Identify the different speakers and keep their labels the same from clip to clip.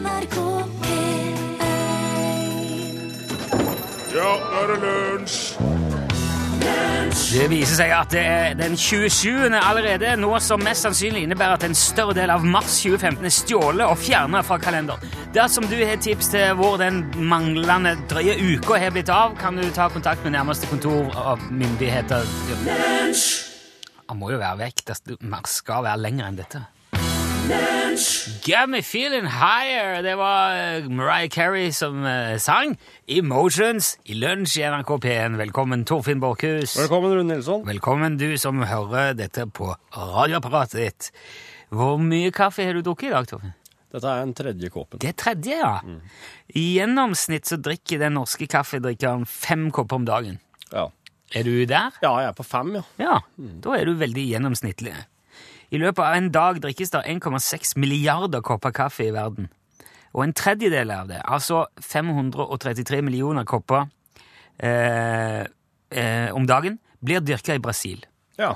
Speaker 1: NRK P1
Speaker 2: Ja, nå er det lunsj!
Speaker 3: Det viser seg at det er den 27. allerede, noe som mest sannsynlig innebærer at en større del av mars 2015 er stjålet og fjernet fra kalenderen. Dersom du har tips til hvor den manglende drøye uka har blitt av, kan du ta kontakt med nærmeste kontor av myndigheter. Han må jo være vekk. Mars skal være lenger enn dette. Get me feeling higher! Det var eh, Mariah Carey som eh, sang. Emotions i lunsj i NRK P1. Velkommen, Torfinn Borchhus.
Speaker 4: Velkommen, Rune Nilsson.
Speaker 3: Velkommen, du som hører dette på radioapparatet ditt. Hvor mye kaffe har du drukket i dag, Torfinn?
Speaker 4: Dette er en tredje kåpen.
Speaker 3: Det er tredje, ja. I gjennomsnitt så drikker den norske kaffedrikkeren fem kopper om dagen.
Speaker 4: Ja.
Speaker 3: Er du der?
Speaker 4: ja, jeg er på fem, ja.
Speaker 3: Ja, da er du veldig gjennomsnittlig. I løpet av en dag drikkes det 1,6 milliarder kopper kaffe i verden. Og en tredjedel av det, altså 533 millioner kopper eh, eh, om dagen, blir dyrka i Brasil.
Speaker 4: Ja,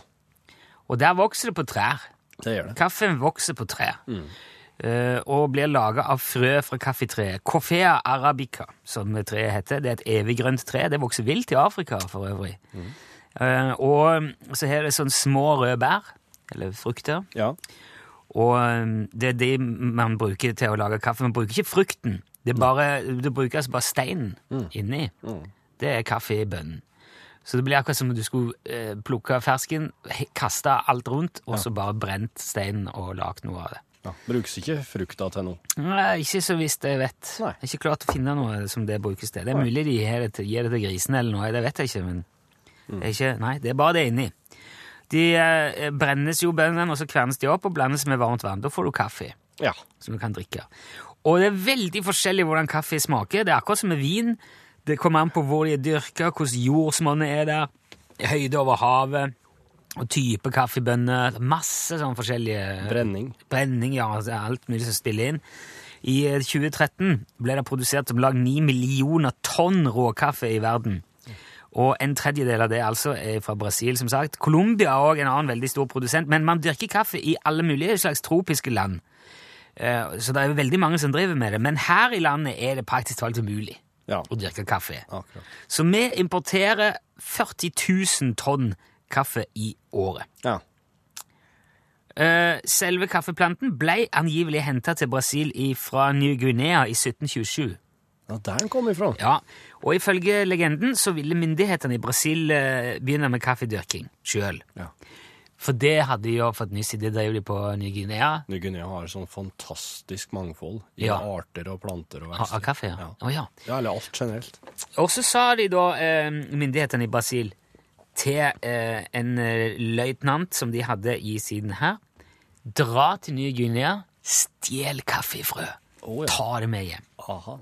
Speaker 3: Og der vokser det på trær.
Speaker 4: det gjør det.
Speaker 3: Kaffen vokser på trær. eh, og blir laga av frø fra kaffetreet. Coffea arabica, som treet heter. Det er et eviggrønt tre. Det vokser vilt i Afrika, for øvrig. Eh, og så har det sånne små røde bær, eller frukter.
Speaker 4: Ja.
Speaker 3: Og um, det er det man bruker til å lage kaffe. Man bruker ikke frukten. Det, er bare, det bruker altså bare steinen inni. Det er kaffe i bønnen. Så det blir akkurat som om du skulle eh, plukke fersken, kaste alt rundt, og så bare brent steinen og lagd noe av det.
Speaker 4: ja. Brukes ikke frukta til noe.
Speaker 3: Nei, ikke så visst jeg vet.
Speaker 4: Nei.
Speaker 3: Jeg har ikke klart å finne noe som det brukes til. Det er mulig de gir det til, gir det til grisene eller noe, det vet jeg ikke, men mm. er ikke, nei, det er bare det inni. De eh, brennes jo bønnene, og så kvernes de opp og blandes med varmt vann. Da får du kaffe
Speaker 4: Ja.
Speaker 3: som du kan drikke. Og det er veldig forskjellig hvordan kaffe smaker. Det er akkurat som med vin. Det kommer an på hvor de er dyrka, hvordan jordsmonnet er der, høyde over havet, og type kaffebønner. Masse sånn forskjellige
Speaker 4: Brenning.
Speaker 3: Brenning, ja. altså Alt mulig som spiller inn. I eh, 2013 ble det produsert om lag 9 millioner tonn råkaffe i verden. Og en tredjedel av det altså er fra Brasil, som sagt. Colombia er også en annen veldig stor produsent, men man dyrker kaffe i alle mulige slags tropiske land. Eh, Så det er jo veldig mange som driver med det, men her i landet er det praktisk talt umulig
Speaker 4: Ja.
Speaker 3: å dyrke kaffe.
Speaker 4: Akkurat.
Speaker 3: Så vi importerer 40 000 tonn kaffe i året.
Speaker 4: Ja.
Speaker 3: Eh, selve kaffeplanten ble angivelig henta til Brasil fra New Guinea i 1727.
Speaker 4: ja der den kom ifra.
Speaker 3: Ja, og ifølge legenden så ville myndighetene i Brasil eh, begynne med kaffedyrking sjøl.
Speaker 4: Ja.
Speaker 3: For det hadde de jo fått nyss i, det drev de på Ny Guinea.
Speaker 4: Ny Guinea har sånn fantastisk mangfold i
Speaker 3: Ja.
Speaker 4: arter og planter og vekster.
Speaker 3: av kaffe, ja.
Speaker 4: Ja.
Speaker 3: Å, ja.
Speaker 4: Eller alt generelt.
Speaker 3: Og så sa de da, eh, myndighetene i Brasil, til eh, en eh, løytnant som de hadde i siden her, dra til Ny Guinea, stjel kaffefrø,
Speaker 4: Oh,
Speaker 3: ta det med hjem.
Speaker 4: Aha.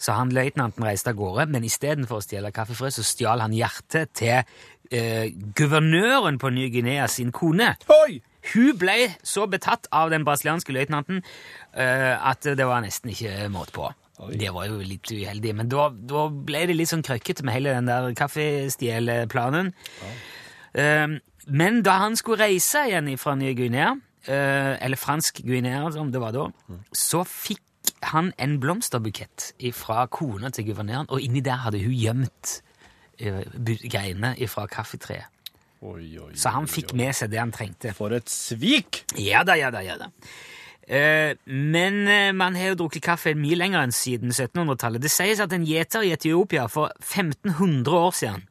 Speaker 3: Så han løytnanten reiste av gårde, men istedenfor å stjele kaffefrø, så stjal han hjertet til eh, guvernøren på Ny Guinea sin kone.
Speaker 4: Oi!
Speaker 3: Hun ble så betatt av den brasilianske løytnanten eh, at det var nesten ikke måte på.
Speaker 4: Oi.
Speaker 3: Det var jo litt uheldig, men da, da ble det litt sånn krøkkete med hele den der kaffestjelplanen. Eh, men da han skulle reise igjen fra Ny Guinea, eh, eller fransk Guinea som det var da, så fikk han en blomsterbukett fra kona til guvernøren, og inni der hadde hun gjemt uh, greiene fra kaffetreet.
Speaker 4: Oi, oi,
Speaker 3: Så han fikk med seg det han trengte.
Speaker 4: For et svik!
Speaker 3: Ja da, ja da, ja da. Eh, men eh, man har jo drukket kaffe mye lenger enn siden 1700-tallet. Det sies at en gjeter i Etiopia for 1500 år siden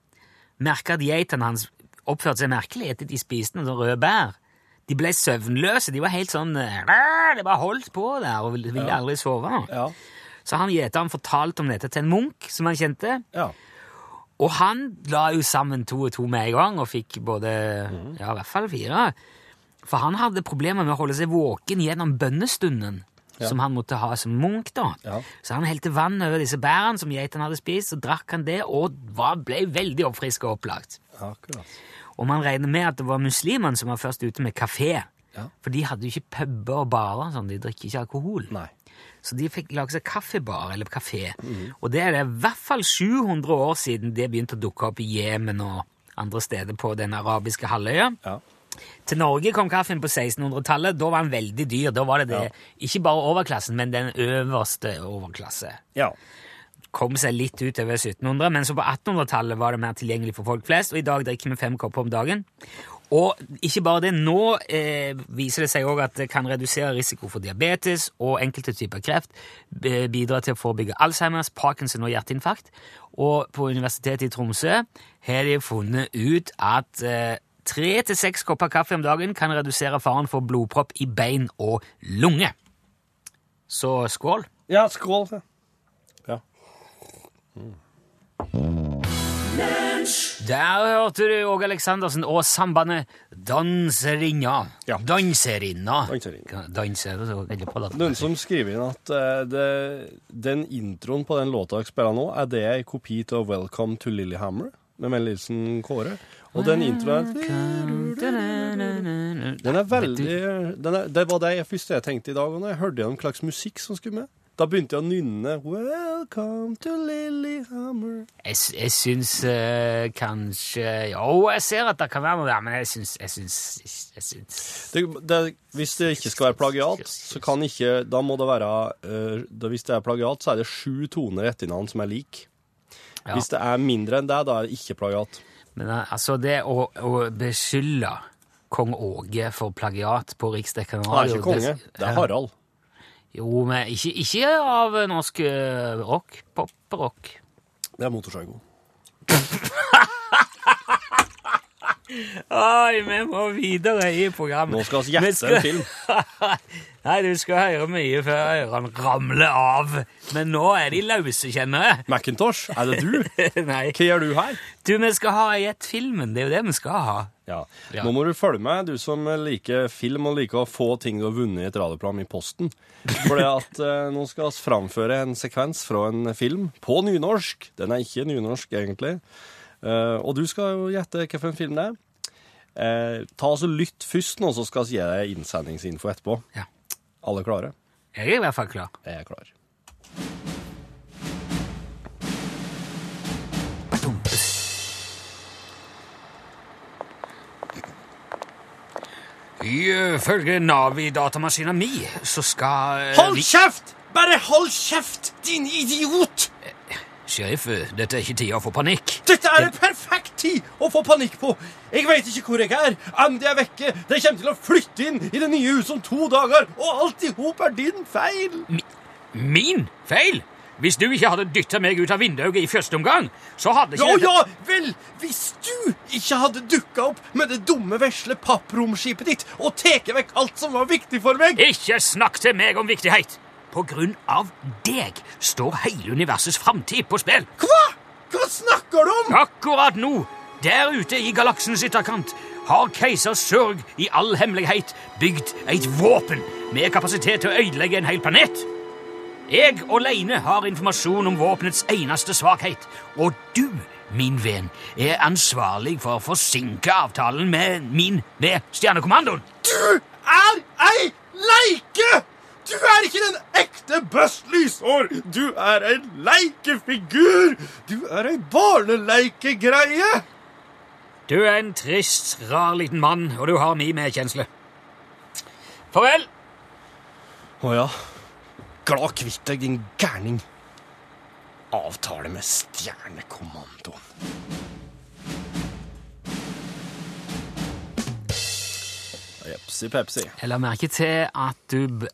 Speaker 3: merka at geitene hans oppførte seg merkelig etter de spiste noen røde bær. De ble søvnløse. De var helt sånn eh, De bare holdt på der og ville, ville aldri sove.
Speaker 4: Ja.
Speaker 3: Så han gjeteren fortalte om dette til en munk som han kjente.
Speaker 4: Ja.
Speaker 3: Og han la jo sammen to og to med en gang, og fikk både Ja, i hvert fall fire. For han hadde problemer med å holde seg våken gjennom bønnestunden, som han måtte ha som munk. da.
Speaker 4: Ja.
Speaker 3: Så han helte vann over disse bærene som geitene hadde spist, så drakk han det, og var, ble veldig oppfriska og opplagt.
Speaker 4: Akkurat.
Speaker 3: Og man regner med at det var muslimene som var først ute med kafé.
Speaker 4: Ja.
Speaker 3: For de hadde jo ikke puber og barer, sånn, de drikker ikke alkohol.
Speaker 4: Nei.
Speaker 3: Så de fikk lage seg kaffebar eller kafé. Og det er det i hvert fall 700 år siden det begynte å dukke opp i Jemen og andre steder på den arabiske halvøya.
Speaker 4: Ja.
Speaker 3: Til Norge kom kaffen på 1600-tallet. Da var den veldig dyr. Da var det, det ikke bare overklassen, men den øverste overklasse.
Speaker 4: Ja.
Speaker 3: Kom seg litt utover 1700, men så på 1800-tallet var det mer tilgjengelig for folk flest, og i dag drikker vi fem kopper om dagen. Og ikke bare det, nå eh, viser det seg òg at det kan redusere risiko for diabetes og enkelte typer kreft, bidra til å forebygge Alzheimers, Parkinson og hjerteinfarkt. Og på Universitetet i Tromsø har de funnet ut at eh, tre til seks kopper kaffe om dagen kan redusere faren for blodpropp i bein og lunge. Så skål.
Speaker 4: Ja, skål.
Speaker 3: Der hørte du Åge Aleksandersen og sambandet Danserinna.
Speaker 4: Ja.
Speaker 3: Danserinna.
Speaker 4: Danserinna.
Speaker 3: Danser, er.
Speaker 4: Noen som skriver inn at eh, det, den introen på den låta dere spiller nå, er det en kopi av 'Welcome to Lillehammer' med Mel Nilsen Kåre. Og den introen Den er veldig den er, Det var det jeg første jeg tenkte i dag, og når jeg hørte gjennom hva slags musikk som skulle med. Da begynte jeg å nynne 'Welcome to Lillehammer'.
Speaker 3: Jeg, jeg syns uh, kanskje Jo, jeg ser at det kan være noe der, men jeg syns Jeg syns, jeg syns
Speaker 4: Det, det, hvis det ikke skal være plagiat, så kan ikke Da må det være uh, da, Hvis det er plagiat, så er det sju toner etter navn som er lik.
Speaker 3: Ja.
Speaker 4: Hvis det er mindre enn det, da er det ikke plagiat.
Speaker 3: Men eh, altså, det å, å beskylde kong Åge for plagiat på riksdekkende
Speaker 4: Han er ikke konge, det er Harald.
Speaker 3: Jo, men ikke, ikke av norsk eh, rock. Pop-rock.
Speaker 4: Det er motorsaggo.
Speaker 3: Oi, vi må videre i programmet.
Speaker 4: Nå skal vi gjette
Speaker 3: skal-
Speaker 4: en film.
Speaker 3: Nei, du skal høre mye før ørene ramler av. Men nå er de løse, kjenner jeg.
Speaker 4: Macintosh, er det du?
Speaker 3: Nei.
Speaker 4: Hva gjør du her?
Speaker 3: Du, vi skal ha Gjett filmen. Det er jo det vi skal ha.
Speaker 4: Ja.
Speaker 3: Ja.
Speaker 4: Nå må du følge med, du som liker film og liker å få ting du har vunnet i et radioprogram i posten. For det at eh, nå skal vi framføre en sekvens fra en film på nynorsk. Den er ikke nynorsk, egentlig. Eh, og du skal jo gjette hvilken film det er. Eh, ta altså Lytt først, nå, så skal vi gi deg innsendingsinfo etterpå.
Speaker 3: Ja.
Speaker 4: Alle klare?
Speaker 3: Jeg er i hvert fall klar.
Speaker 4: Jeg er klar.
Speaker 3: Ifølge Navi-datamaskina mi så skal eh,
Speaker 4: Hold kjeft! Bare hold kjeft, din idiot!
Speaker 3: Sheriff, eh, dette er ikke tida for panikk.
Speaker 4: Dette er en perfekt tid å få panikk på. Jeg vet ikke hvor jeg er. Andy er vekke. De kommer til å flytte inn i det nye huset om to dager, og alt i hop er din feil.
Speaker 3: Min feil? Hvis du ikke hadde dytta meg ut av vinduet i første omgang, så hadde
Speaker 4: Ja,
Speaker 3: ikke
Speaker 4: ja, vel, hvis du ikke hadde dukka opp med det dumme, vesle pappromskipet ditt og tatt vekk alt som var viktig for meg
Speaker 3: Ikke snakk til meg om viktighet! På grunn av deg står hele universets framtid på spill.
Speaker 4: Hva? Hva snakker du om?
Speaker 3: Akkurat nå, der ute i galaksens ytterkant, har keiser Sørg i all hemmelighet bygd et våpen med kapasitet til å ødelegge en hel planet. Jeg alene har informasjon om våpenets eneste svakhet, og du, min venn, er ansvarlig for å forsinke avtalen med min med Stjernekommandoen.
Speaker 4: Du er ei leike! Du er ikke den ekte Buzz Lysår! Du er en leikefigur! Du er ei barneleikegreie!
Speaker 3: Du er en trist, rar liten mann, og du har mi medkjensle. Farvel!
Speaker 4: Å ja. Glad kvitt deg, din gærning. Avtale med Stjernekommandoen. Jepsi pepsi.
Speaker 3: Jeg la merke til at du b-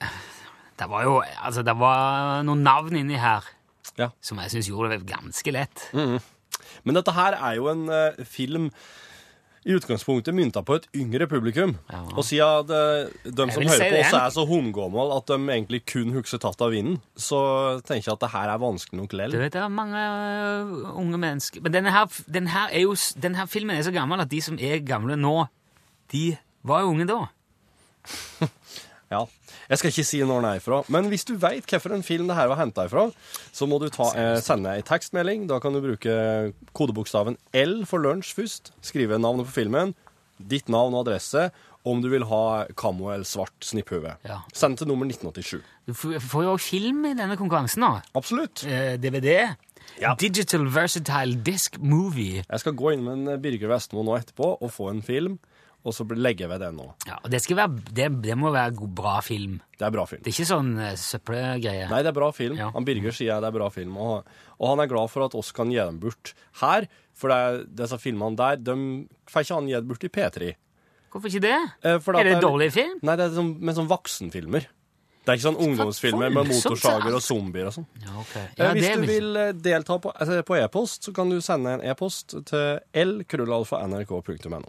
Speaker 3: Det var jo Altså, det var noen navn inni her
Speaker 4: Ja.
Speaker 3: som jeg syns gjorde det ganske lett.
Speaker 4: Men dette her er jo en uh, film i utgangspunktet mynta på et yngre publikum.
Speaker 3: Ja.
Speaker 4: Og siden det, de som hører på oss er så hundgamle at de egentlig kun husker tatt av vinden, så tenker jeg at det her er vanskelig nok
Speaker 3: Du
Speaker 4: lell.
Speaker 3: vet, det er mange uh, unge mennesker Men denne her, denne, her, er jo, denne her filmen er så gammel at de som er gamle nå, de var jo unge da.
Speaker 4: Ja. Jeg skal ikke si når den er ifra, men hvis du veit hvilken film det her var henta ifra, så må du ta, eh, sende ei tekstmelding. Da kan du bruke kodebokstaven L for lunsj først. Skrive navnet på filmen, ditt navn og adresse, om du vil ha kammo eller svart snipphue.
Speaker 3: Ja.
Speaker 4: Send til nummer 1987.
Speaker 3: Du får får jo også film i denne konkurransen da.
Speaker 4: Absolutt.
Speaker 3: Eh, DVD.
Speaker 4: Ja.
Speaker 3: Digital Versatile Disc Movie.
Speaker 4: Jeg skal gå inn med en Birger Vestmo nå etterpå og få en film. Og så legger jeg ved den nå.
Speaker 3: Ja, og det, være, det, det må være god, bra film.
Speaker 4: Det er bra film.
Speaker 3: Det er ikke sånn uh, søppelgreie.
Speaker 4: Nei, det er bra film.
Speaker 3: Ja.
Speaker 4: Han Birger sier det er bra film, og, og han er glad for at oss kan gi dem bort her. For det disse filmene der, de får ikke han gitt bort i P3.
Speaker 3: Hvorfor ikke det?
Speaker 4: Eh,
Speaker 3: er det dårlig film?
Speaker 4: Nei, det er sånn, med sånn voksenfilmer. Det er ikke sånn ungdomsfilmer med motorsager og zombier og sånn.
Speaker 3: Ja, ok.
Speaker 4: Eh,
Speaker 3: Ja,
Speaker 4: Hvis du vil eh, delta på altså, e-post, så kan du sende en e-post til l-krøllalfa.nrk.no.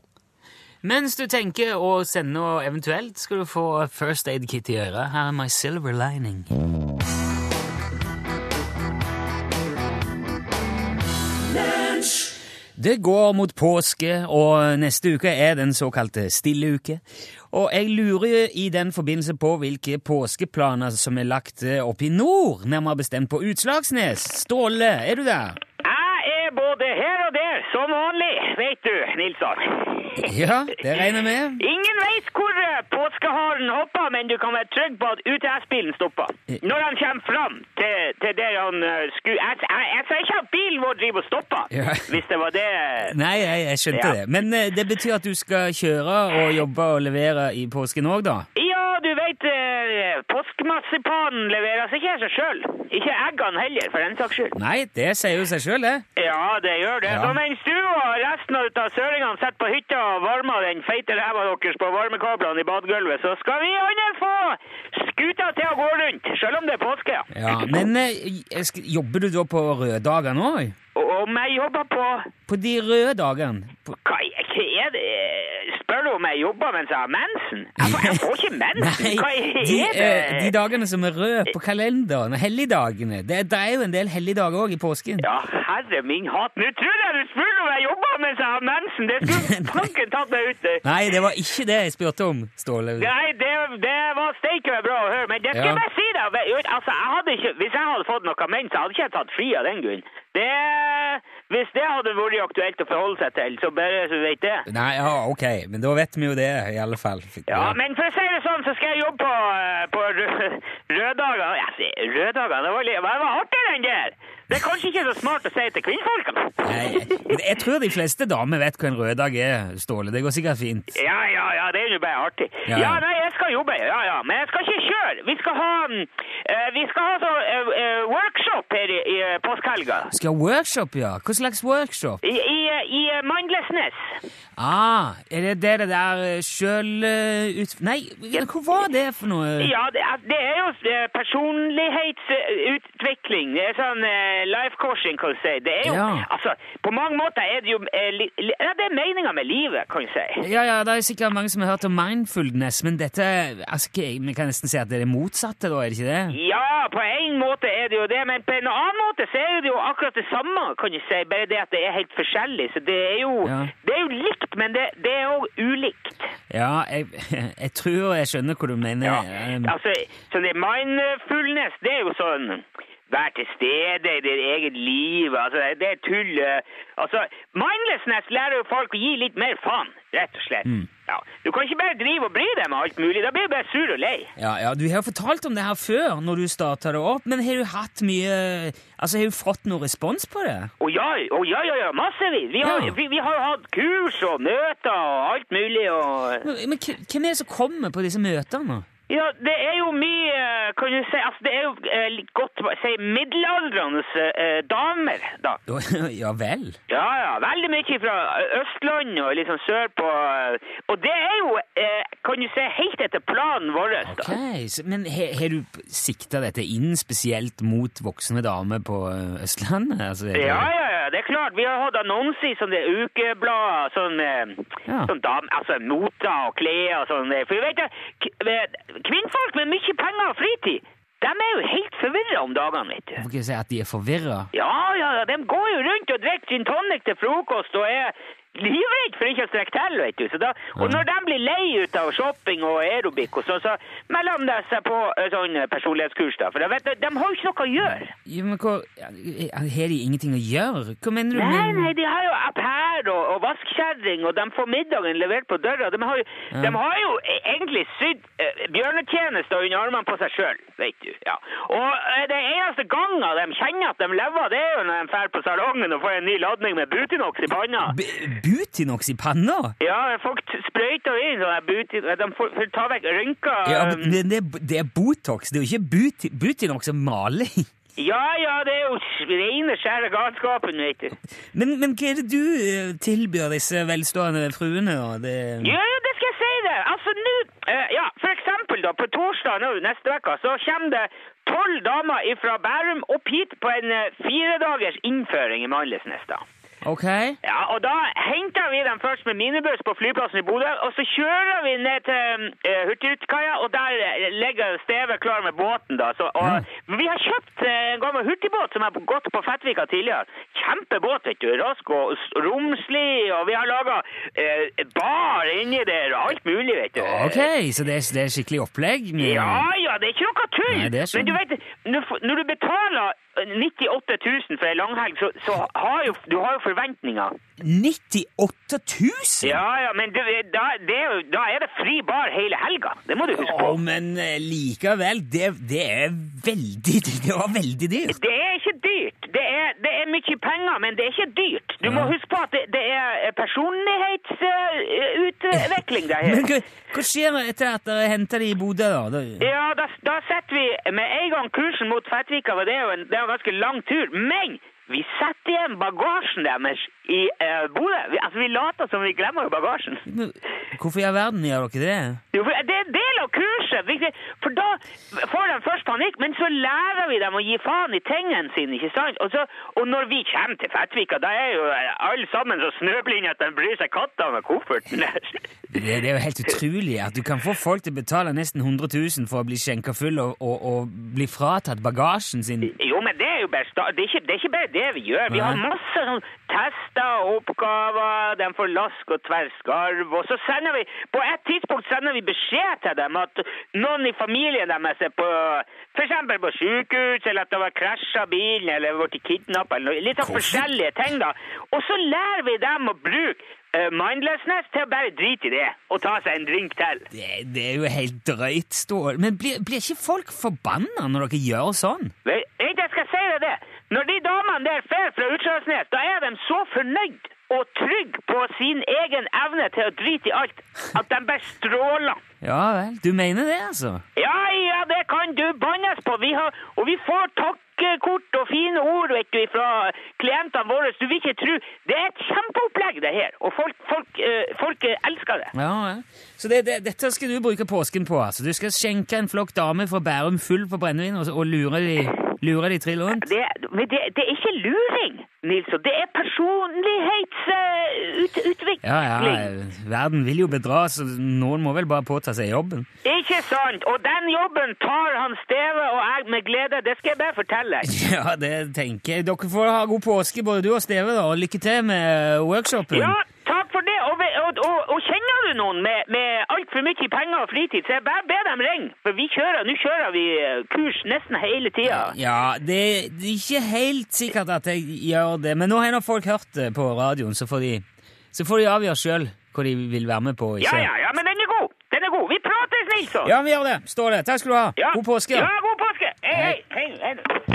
Speaker 3: Mens du tenker å sende noe eventuelt, skal du få First Aid Kit i øret. Her er My Silver Lining. Det går mot påske, og neste uke er den såkalte stille uke. Og jeg lurer i den forbindelse på hvilke påskeplaner som er lagt opp i nord, nærmere bestemt på Utslagsnes. Ståle, er du der?
Speaker 5: Jeg er både her og der, som vet du, Nilsson.
Speaker 3: Ja, det regner jeg med.
Speaker 5: Ingen veit hvor eh, påskeharen hopper, men du kan være trygg på at UTS-bilen stopper. Når han kommer fram til, til der han uh, skulle... Jeg, jeg, jeg sa ikke at bilen vår driver og stopper,
Speaker 3: Ja.
Speaker 5: hvis det var det...
Speaker 3: Nei, jeg, jeg skjønte
Speaker 5: Ja.
Speaker 3: det. Men eh, det betyr at du skal kjøre og jobbe og levere i påsken òg, da?
Speaker 5: Ja, du vet, uh, påskemarsipanen leveres ikke av seg selv. Ikke eggene heller, for den saks skyld.
Speaker 3: Nei, det sier jo seg sjøl, det.
Speaker 5: Ja, det gjør det.
Speaker 3: Ja.
Speaker 5: Så mens du og resten av av søringene sitter på hytta og varmer den feite ræva deres på varmekablene i badegulvet, så skal vi andre få skuta til å gå rundt, selv om det er påske.
Speaker 3: Ja, Men eh, jobber du da på røde dager nå?
Speaker 5: Om jeg jobber på
Speaker 3: På de røde dagene?
Speaker 5: Hva er det? Om jeg jobber mens jeg har mensen? Jeg får, jeg får ikke mensen! Hva er
Speaker 3: de,
Speaker 5: det?
Speaker 3: de dagene som er røde på kalenderen, helligdagene. Det, det er jo en del helligdager òg i påsken.
Speaker 5: Ja, herre min hatt. Nå trodde jeg du spurte om jeg jobber mens jeg har mensen! Det skulle fanken tatt meg ut.
Speaker 3: Nei, det var ikke det jeg spurte om, Ståle.
Speaker 5: Nei, det, det var steike meg bra å høre, men det skal
Speaker 3: Ja.
Speaker 5: jeg bare si deg. Altså, jeg ikke, hvis jeg hadde fått noe mens, hadde ikke jeg tatt fri av den grunn. Det, hvis det hadde vært aktuelt å forholde seg til, så bare så du vet det.
Speaker 3: Nei, ja, ok, men da vet vi jo det, i alle fall.
Speaker 5: Ja, men for å si det sånn, så skal jeg jobbe på, på rød røddager. Rød se, det var, det var artigere enn det. Det er kanskje ikke så smart å si til kvinnfolkene.
Speaker 3: Nei, jeg tror de fleste damer vet hva en rød dag er, Ståle. Det går sikkert fint.
Speaker 5: Ja, ja, ja, det er jo bare artig.
Speaker 3: Ja,
Speaker 5: Ja, nei, jeg skal jobbe, ja, ja, men jeg skal ikke kjøre. Vi skal ha, eh, vi skal ha så, uh, uh, workshop her i, i eh, påskehelga.
Speaker 3: Skal ha workshop, ja? Hva slags workshop?
Speaker 5: I, i, i Mandlesnes.
Speaker 3: Ah, er det det, det der sjøl ut... Nei, hva var det for noe?
Speaker 5: Ja, det det er jo personlighetsutvikling. Det er sånn life coaching, kan du si. Det er jo,
Speaker 3: Ja.
Speaker 5: altså, på mange måter er det jo, eh, ja, det er meninga med livet, kan du si.
Speaker 3: Ja, ja, det er sikkert mange som har hørt om mindfulness, men dette altså, Vi kan nesten si at det er det motsatte, da, er det ikke det?
Speaker 5: Ja, på en måte er det jo det, men på en annen måte så er det jo akkurat det samme, kan du si. Bare det at det er helt forskjellig. Så det er jo,
Speaker 3: Ja.
Speaker 5: det er jo likt, men det, det er òg ulikt.
Speaker 3: Ja, jeg, jeg tror jeg skjønner hva du mener.
Speaker 5: Ja, altså, så det mindfulness, det er jo sånn Vær til stede i ditt eget liv. Altså, det er tull. eh. Altså, mindlessness lærer jo folk å gi litt mer faen, rett og slett.
Speaker 3: Mm.
Speaker 5: Ja. Du kan ikke bare drive og bry deg med alt mulig. Da blir du bare sur og lei.
Speaker 3: Ja, ja, Du har jo fortalt om det her før, når du starta det opp, men har du hatt mye Altså, Har du fått noe respons på det?
Speaker 5: Å ja, å ja, ja, ja, massevis. Vi har,
Speaker 3: Ja.
Speaker 5: vi, vi har hatt kurs og møter og alt mulig. og...
Speaker 3: Men, men hvem er det som kommer på disse møtene?
Speaker 5: Ja, det er jo mye, kan du si, altså det er jo eh, godt å si middelaldrende eh, damer, da.
Speaker 3: ja vel?
Speaker 5: Ja, ja, veldig mye fra Østland og sånn sørpå. Og det er jo, eh, kan du si, helt etter planen vår. Da.
Speaker 3: så, Men har du sikta dette inn spesielt mot voksne damer på Østlandet? Altså, det-
Speaker 5: Ja, ja, klart. Vi har hatt annonser i sånne ukeblader, sånn, eh,
Speaker 3: Ja.
Speaker 5: sånn dam, altså moter og klær og sånn. For vi vet at eh, kvinnfolk med mye penger og fritid, de er jo helt forvirret om dagene, vet du.
Speaker 3: Hvorfor kan du si at de er forvirra?
Speaker 5: Ja, ja, de går jo rundt og drikker gin tonic til frokost og er livredd for ikke å strekke til, vet du. Så da, og når de blir lei ut av shopping og aerobic og sånn, så melder de seg på eh, sånn personlighetskurs da. For de, vet, du, de har jo ikke noe å gjøre.
Speaker 3: Jo, men hva, Har de ingenting å gjøre? Hva mener du?
Speaker 5: Nei, nei, de har jo au pair og, og og de får middagen levert på døra. De har jo, de har jo e- egentlig sydd uh, bjørnetjenester under armene på seg sjøl, vet du. Ja. Og uh, det eneste gangen de kjenner at de lever, det er jo når de drar på salongen og får en ny ladning med Butinox i panna.
Speaker 3: B Butinox i panna?
Speaker 5: Ja, folk sprøyter inn sånn Butinox De får, får ta vekk rynker.
Speaker 3: Ja, men det, det, er Botox, det er jo ikke buti, Butinox og maling.
Speaker 5: Ja, ja, det er jo rene, skjære galskapen, vet du.
Speaker 3: Men, men hva er det du eh, tilbyr disse velstående fruene? da? Det...
Speaker 5: Ja, ja, det skal jeg si det. Altså, nå uh, Ja, for eksempel, da, på torsdag nå neste uke, så kommer det tolv damer fra Bærum opp hit på en uh, firedagers innføring i Mandelsnes, da.
Speaker 3: Ok.
Speaker 5: Ja, og da henter vi dem først med minibuss på flyplassen i Bodø, og så kjører vi ned til uh, Hurtigutkaia, og der eh, ligger stevet klar med båten, da. Så, og, Vi har kjøpt uh, en gammel hurtigbåt som har gått på Fettvika tidligere. Kjempebåt, vet du. Rask og romslig, og vi har laga bar inni der, og alt mulig, vet du.
Speaker 3: Ok, så det er, det er skikkelig opplegg? Men...
Speaker 5: Ja, ja, det er ikke noe tull.
Speaker 3: Sånn.
Speaker 5: Men du vet, når, når du betaler eh, 98 000 for ei langhelg, så, så har jo, du har jo forventninger.
Speaker 3: 98 000?
Speaker 5: Ja, ja, men det, da, det da er det fri bar hele helga. Det må du huske på.
Speaker 3: Å, men eh, likevel, det, det er veldig Det var veldig dyrt.
Speaker 5: Det er ikke dyrt. Det er, det er mye penger, men det er ikke dyrt. Du må huske på at det, det er personlighetsutvikling det heter.
Speaker 3: Men hva, hva skjer etter at dere henter de i Bodø, da?
Speaker 5: Ja, da, da setter vi med en gang kursen mot Fettvika, for det er jo en, det er en ganske lang tur. Men vi setter igjen bagasjen deres i uh, Bodø. Vi, altså, vi later som vi glemmer bagasjen.
Speaker 3: Men Hvorfor i all verden gjør dere det?
Speaker 5: Jo, for Det er en del av kurset. For da får de først panikk, men så lærer vi dem å gi faen i tingene sine. ikke sant? Og, så, og når vi kommer til Fettvika, da er jo alle sammen så snøblinde at de bryr seg katta med kofferten deres.
Speaker 3: det? Det er jo helt utrolig at du kan få folk til å betale nesten 100 000 for å bli skjenka full og, og, og bli fratatt bagasjen sin.
Speaker 5: Jo, men det er jo bare sta- det er, ikke, det er ikke bare det vi gjør. Vi har masse sånn tester og oppgaver, de får lask og tverrskarv. og så sender vi På et tidspunkt sender vi beskjed til dem at noen i familien deres er på eksempel på sykehus, eller at det var krasja bilen, eller blitt kidnappa, eller noe. Litt sånn forskjellige ting, da. Og så lærer vi dem å bruke mindlessness til å bare drite i det, og ta seg en drink til.
Speaker 3: Det, det er jo helt drøyt, Stål. Men blir, blir ikke folk forbanna når dere gjør sånn?
Speaker 5: Du, jeg skal si deg det. Når de damene der fer fra Utslagsnes, da er de så fornøyd og trygg på sin egen evne til å drite i alt, at de bare stråler.
Speaker 3: Ja vel, du mener det, altså?
Speaker 5: Ja, ja, det kan du bannes på. Vi har, og vi får takkekort og fine ord vet du, fra klientene våre. Du vil ikke tro. Det er et kjempeopplegg, det her. Og folk, folk, eh, folk eh, elsker det.
Speaker 3: Ja, ja. Så det, det, dette skal du bruke påsken på, altså? Du skal skjenke en flokk damer fra Bærum full på brennevin og, og lure de, lure de trill rundt?
Speaker 5: Det, men det, det er ikke luring, Nilsson. Det er personlighetsutvikling.
Speaker 3: Ja, ja, verden vil jo bedra, så noen må vel bare påta seg jobben.
Speaker 5: Ikke sant? Og den jobben tar han Steve og jeg med glede. Det skal jeg bare fortelle.
Speaker 3: Ja, det tenker jeg. Dere får ha god påske, både du og Steve, da, og lykke til med workshopen.
Speaker 5: Ja, takk for det. Og, og, og, og kjenner du noen med, med altfor mye penger og fritid, så jeg bare be dem ringe. For vi kjører, nå kjører vi eh, kurs nesten hele tida.
Speaker 3: Ja, det, det er ikke helt sikkert at jeg gjør det, men nå har nå folk hørt det på radioen, så får de, så får de avgjøre sjøl hva de vil være med på. Ikke?
Speaker 5: Ja, ja, ja, men den er god. Den er god. Vi prates, Nilsson.
Speaker 3: ja, vi gjør det. Står det. Takk skal du ha.
Speaker 5: Ja.
Speaker 3: God påske.
Speaker 5: Ja, god påske. Hei, hei. hei, hei.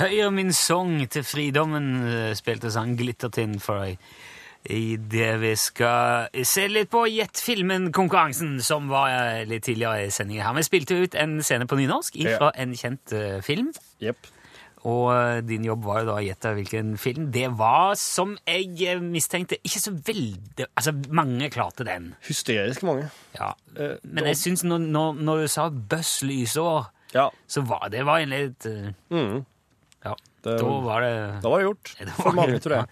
Speaker 3: Høyre min sang til fridommen, eh, spilte sang Glittertind for deg. I det vi skal se litt på Gjett filmen-konkurransen, som var eh, litt tidligere i sendingen her. Vi spilte ut en scene på nynorsk fra en kjent uh, film.
Speaker 4: Yep.
Speaker 3: Og din jobb var jo da å gjette hvilken film. Det var, som jeg mistenkte, ikke så veldig Altså, mange klarte den.
Speaker 4: Hysterisk mange.
Speaker 3: Ja. Men jeg syns når, når, når du sa Buss lysår,
Speaker 4: Ja.
Speaker 3: så var det var en litt eh,
Speaker 4: Mm.
Speaker 3: Ja.
Speaker 4: Det-
Speaker 3: Da var det
Speaker 4: Da var det gjort.
Speaker 3: Det var
Speaker 4: For mange, tror jeg.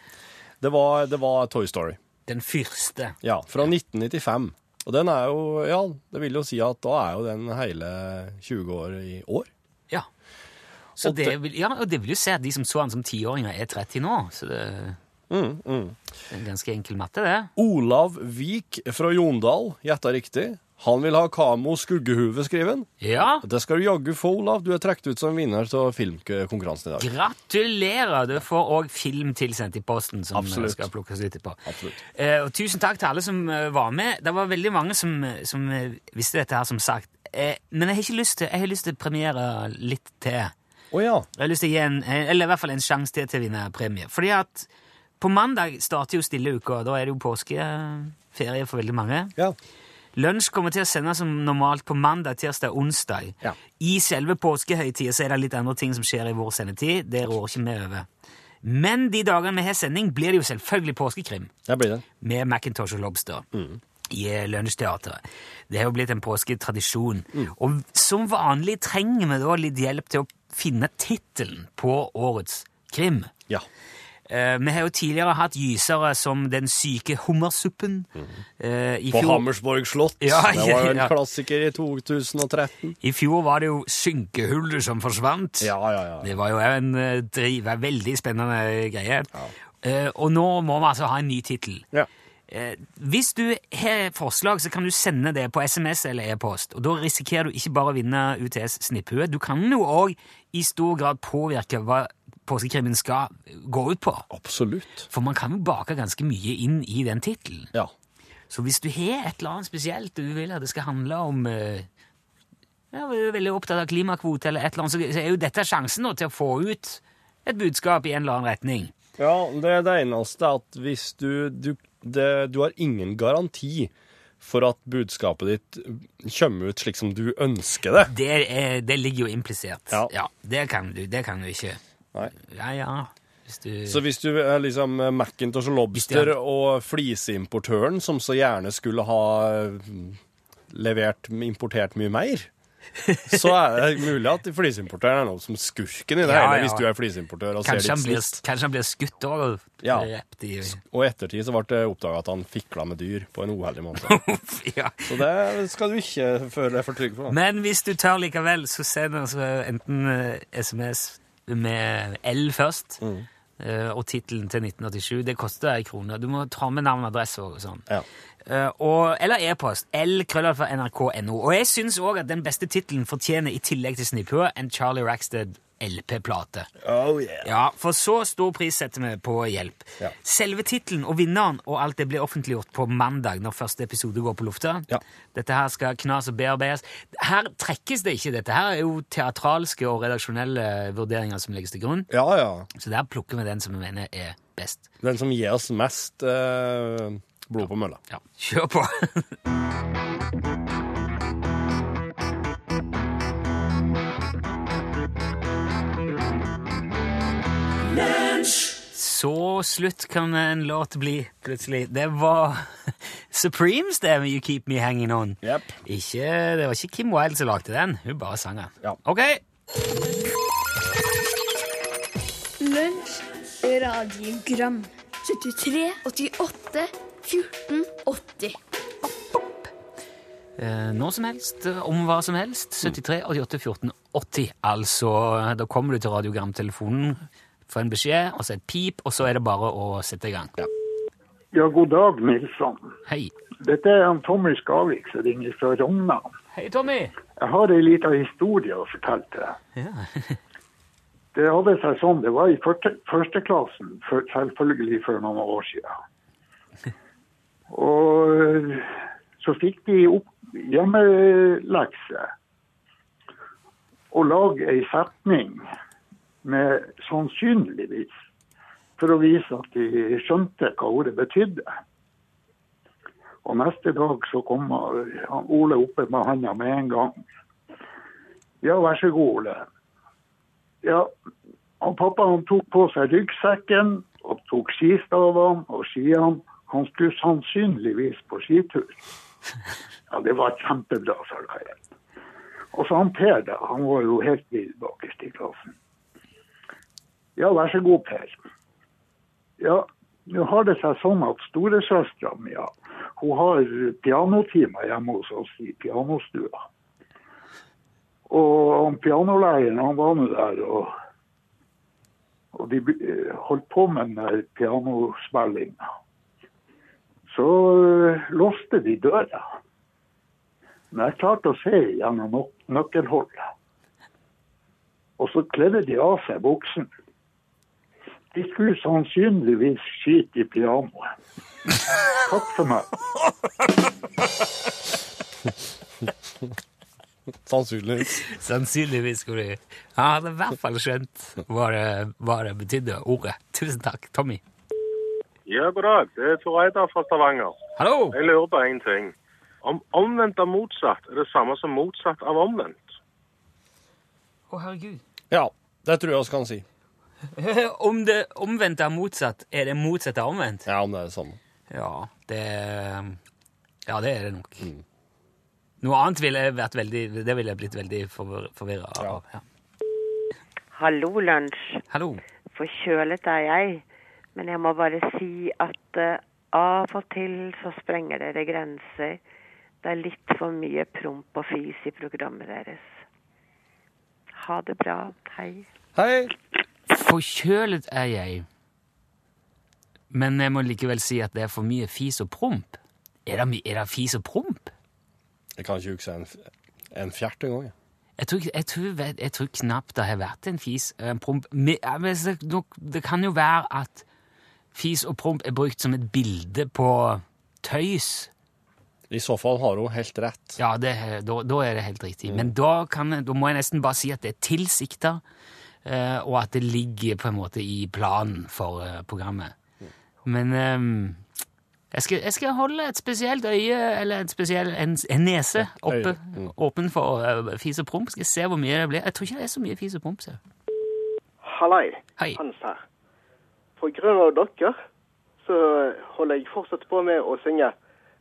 Speaker 4: Det var, det var Toy Story.
Speaker 3: den første.
Speaker 4: Ja, fra 1995. Og den er jo Ja, det vil jo si at da er jo den hele 20 år i år.
Speaker 3: Ja. Så
Speaker 4: Og
Speaker 3: det, vil, ja, og det vil jo si at de som så han som tiåringer, er 30 nå. Så det,
Speaker 4: Mm, mm.
Speaker 3: en ganske enkel matte, det.
Speaker 4: Olav Vik fra Jondal gjetta riktig. Han vil ha Kamo Skuggehue, skriver han.
Speaker 3: Ja,
Speaker 4: Det skal du jaggu få, Olav. Du er trukket ut som vinner av filmkonkurransen i dag.
Speaker 3: gratulerer! Du får òg film tilsendt i posten som
Speaker 4: Absolutt.
Speaker 3: skal plukkes ut etterpå.
Speaker 4: Absolutt.
Speaker 3: Eh, og tusen takk til alle som eh, var med. Det var veldig mange som, som eh, visste dette her, som sagt. Eh, men jeg har ikke lyst til jeg har lyst til å premiere litt til.
Speaker 4: Oh, ja.
Speaker 3: Jeg har lyst til å gi en, eller i hvert fall en sjanse til til å vinne premie. Fordi at på mandag starter jo stille uka, og da er det jo påskeferie for veldig mange.
Speaker 4: Ja.
Speaker 3: Lunsj kommer til å sendes som normalt på mandag, tirsdag og onsdag.
Speaker 4: Ja.
Speaker 3: I selve påskehøytida er det litt andre ting som skjer i vår sendetid. Det rår ikke vi over. Men de dagene vi har sending, blir det jo selvfølgelig påskekrim
Speaker 4: Det blir det.
Speaker 3: med Macintosh og Lobster i eh, Lunsjteatret. Det har jo blitt en påsketradisjon. Og som vanlig trenger vi da litt hjelp til å finne tittelen på årets krim.
Speaker 4: Ja.
Speaker 3: Eh, vi har jo tidligere hatt gysere som Den syke hummersuppen. Eh, i,
Speaker 4: På Hammersborg slott.
Speaker 3: Ja,
Speaker 4: det var jo en
Speaker 3: ja.
Speaker 4: klassiker i 2013.
Speaker 3: I fjor var det jo Synkehullet som forsvant.
Speaker 4: Ja, ja, ja.
Speaker 3: Det var jo en eh, driv, veldig spennende greie. Eh, og nå må vi altså ha en ny tittel.
Speaker 4: Ja.
Speaker 3: Eh, hvis du har forslag, så kan du sende det på SMS eller e-post. Og da risikerer du ikke bare å vinne UTS Snipphue, du kan jo òg i stor grad påvirke hva påskekrimmen skal gå ut på.
Speaker 4: Absolutt.
Speaker 3: For man kan jo bake ganske mye inn i den tittelen.
Speaker 4: Ja.
Speaker 3: Så hvis du har et eller annet spesielt du vil at det skal handle om eh, ja, du er veldig opptatt av klimakvote eller et eller annet, så er jo dette sjansen nå til å få ut et budskap i en eller annen retning.
Speaker 4: Ja, det er det eneste at hvis du du, det, du har ingen garanti for at budskapet ditt kommer ut slik som du ønsker det.
Speaker 3: Det, er, det ligger jo implisitt.
Speaker 4: Ja.
Speaker 3: det kan du, det kan du ikke.
Speaker 4: Nei.
Speaker 3: Ja, ja. Hvis du...
Speaker 4: Så hvis du er liksom Macintosh og Lobster
Speaker 3: Hvis
Speaker 4: og fliseimportøren som så gjerne skulle ha mm, levert, importert mye mer, så er det mulig at fliseimportøren er noe som skurken i det
Speaker 3: Ja,
Speaker 4: hele,
Speaker 3: ja.
Speaker 4: hvis du er fliseimportør
Speaker 3: kanskje, kanskje han blir skutt òg
Speaker 4: Ja.
Speaker 3: i
Speaker 4: Og i ettertid så ble det oppdaga at han fikla med dyr på en uheldig måte.
Speaker 3: ja.
Speaker 4: Så det skal du ikke føle deg for trygg på.
Speaker 3: Men hvis du tør likevel, så send eh, enten eh, SMS med L først,
Speaker 4: Mm.
Speaker 3: Uh, og tittelen til 1987. Det koster ei krone. Du må ta med navn og adresse og sånn.
Speaker 4: Ja.
Speaker 3: Uh, og, eller e-post. L krøllalfa nrk.no. Og jeg syns òg at den beste tittelen fortjener, i tillegg til Snipphue, en Charlie Rackstead LP-plate.
Speaker 4: Oh yeah.
Speaker 3: Ja, for så stor pris setter vi på hjelp.
Speaker 4: Ja.
Speaker 3: Selve tittelen og vinneren og alt det blir offentliggjort på mandag når første episode går på lufta.
Speaker 4: Ja.
Speaker 3: Dette her skal knas og bearbeides. Her trekkes det ikke. Dette her er jo teatralske og redaksjonelle vurderinger som legges til grunn.
Speaker 4: Ja, ja.
Speaker 3: Så der plukker vi den som vi mener er best.
Speaker 4: Den som gir oss mest eh, blod på mølla.
Speaker 3: Ja, kjør på! Så slutt kan en låt bli, plutselig. Det var Supremes, det med You Keep Me Hanging On.
Speaker 4: Yep.
Speaker 3: Ikke, det var ikke Kim Wilde som lagde den, hun bare sang den.
Speaker 4: Ja.
Speaker 3: Ok,
Speaker 1: Lunsj, radiogram 73, 88, 14, 80
Speaker 3: eh, når som helst, eh, om hva som helst. 73 88 14 80. Altså, eh, da kommer du til radiogramtelefonen, får en beskjed, og så et pip, og så er det bare å sette i gang.
Speaker 6: Ja, god dag, Nilsson.
Speaker 3: Hei.
Speaker 6: Dette er han Tommy Skavik som ringer fra Rogna.
Speaker 3: Hei, Tommy.
Speaker 6: Jeg har ei lita historie å fortelle til deg.
Speaker 3: Ja.
Speaker 6: Det hadde seg sånn, det var i første, førsteklassen, for, selvfølgelig for noen år siden. Og øh, så fikk de opp hjemmelekse å lage ei setning med sannsynligvis for å vise at de skjønte hva ordet betydde. Og neste dag så kom Ole oppe med handa med en gang. Ja, vær så god, Ole. Ja, og pappa han tok på seg ryggsekken og tok skistavene og skiene. Han skulle sannsynligvis på skitur. Ja, det var kjempebra, sa Karin. Og så han Per, da. Han var jo helt vill bakerst i klassen. Ja, vær så god, Per. Ja, nå har det seg sånn at storesøstera mi ja, hun har pianotimer hjemme hos oss i pianostua. Og han pianolæreren han var nå der, og, og de eh, holdt på med den pianospillinga. Så eh, låste de døra. Men jeg klarte å se gjennom nøk nøkkelholdet. Og så kledde de av seg buksen. De skulle sannsynligvis skyte i pianoet. Takk for meg.
Speaker 4: Sannsynligvis.
Speaker 3: Sannsynligvis skulle de Han hadde i hvert fall skjønt hva det, hva det betydde, ordet. Tusen takk, Tommy.
Speaker 2: Ja, god dag. Det er Tor Eidar fra Stavanger.
Speaker 3: Hallo!
Speaker 2: Jeg lurer på én ting. Om omvendt av motsatt er det samme som motsatt av omvendt?
Speaker 3: Å, herregud.
Speaker 4: Ja, det tror jeg vi kan si.
Speaker 3: Om det omvendte er motsatt, er det motsatt av omvendt?
Speaker 4: Ja, om det er det samme.
Speaker 3: Ja, det Ja, det er det nok. Noe annet ville jeg vært veldig Det ville jeg blitt veldig forvirra av. Ja.
Speaker 7: Hallo, lunsj.
Speaker 3: Hallo.
Speaker 7: Forkjølet er jeg, men jeg må bare si at uh, av og til så sprenger dere grenser. Det er litt for mye promp og fis i programmet deres. Ha det bra. Hei.
Speaker 4: Hei!
Speaker 3: Forkjølet er jeg, men jeg må likevel si at det er for mye fis og promp. Er det, er det fis og promp?
Speaker 4: Jeg kan ikke huske en, en fjert engang. jeg.
Speaker 3: Tror, jeg, tror, jeg tror knapt det har vært en fis en promp. Så- nok- Det kan jo være at fis og promp er brukt som et bilde på tøys.
Speaker 4: I så fall har hun helt rett.
Speaker 3: Ja, det, da, da er det helt riktig. Men da, kan, da må jeg nesten bare si at det er tilsikta, eh, og at det ligger på en måte i planen for eh, programmet. Men ehm, jeg, skal, jeg skal holde et spesielt øye, eller et spesiell, en, en nese, oppe, åpen for eh, fis og promp. Skal jeg se hvor mye det blir. Jeg tror ikke det er så mye fis og promp.
Speaker 8: Hallei,
Speaker 3: Hei.
Speaker 8: Hans her. På grunn av dere så holder jeg fortsatt på med å synge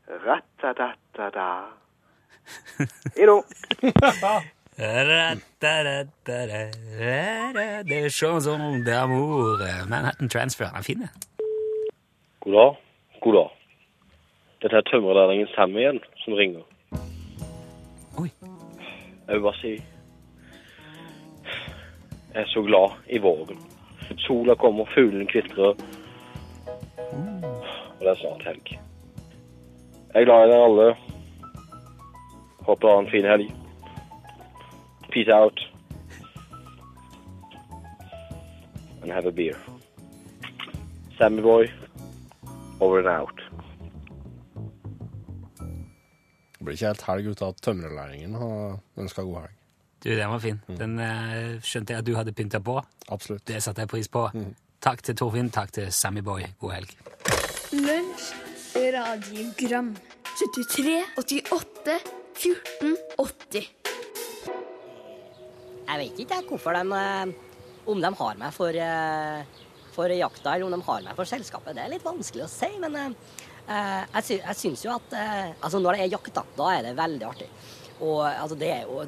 Speaker 8: Rattatatada. Hei då.
Speaker 3: Det er chanson d'amour. Manhattan Transfer. Den er fin, det.
Speaker 9: God dag. God dag. Dette er tømrerlærlingen Sam igjen som ringer.
Speaker 3: Oi.
Speaker 9: Jeg vil bare si Jeg er så glad i våren. Sola kommer, fuglene kvitrer. Og det er snart helg. Jeg er glad i dere alle. Håper dere har en fin helg. Peace out. And have a beer. Sammy boy, over and out.
Speaker 4: Det blir ikke helt helg ut av at tømrerlærlingen har ønska god helg.
Speaker 3: Du, den var fin. Den eh, skjønte jeg at du hadde pynta på.
Speaker 4: Absolutt.
Speaker 3: Det satte jeg pris på. Takk til Torfinn, takk til Sammy Boy. God helg.
Speaker 1: Lunsj, radiogram 73, 88, 14, 80
Speaker 10: Jeg vet ikke hvorfor de eh, Om de har meg for, eh, for jakta, eller om de har meg for selskapet. Det er litt vanskelig å si, men eh, jeg, sy syns jo at Altså, når det er jakt, da, er det veldig artig. Og altså, det er jo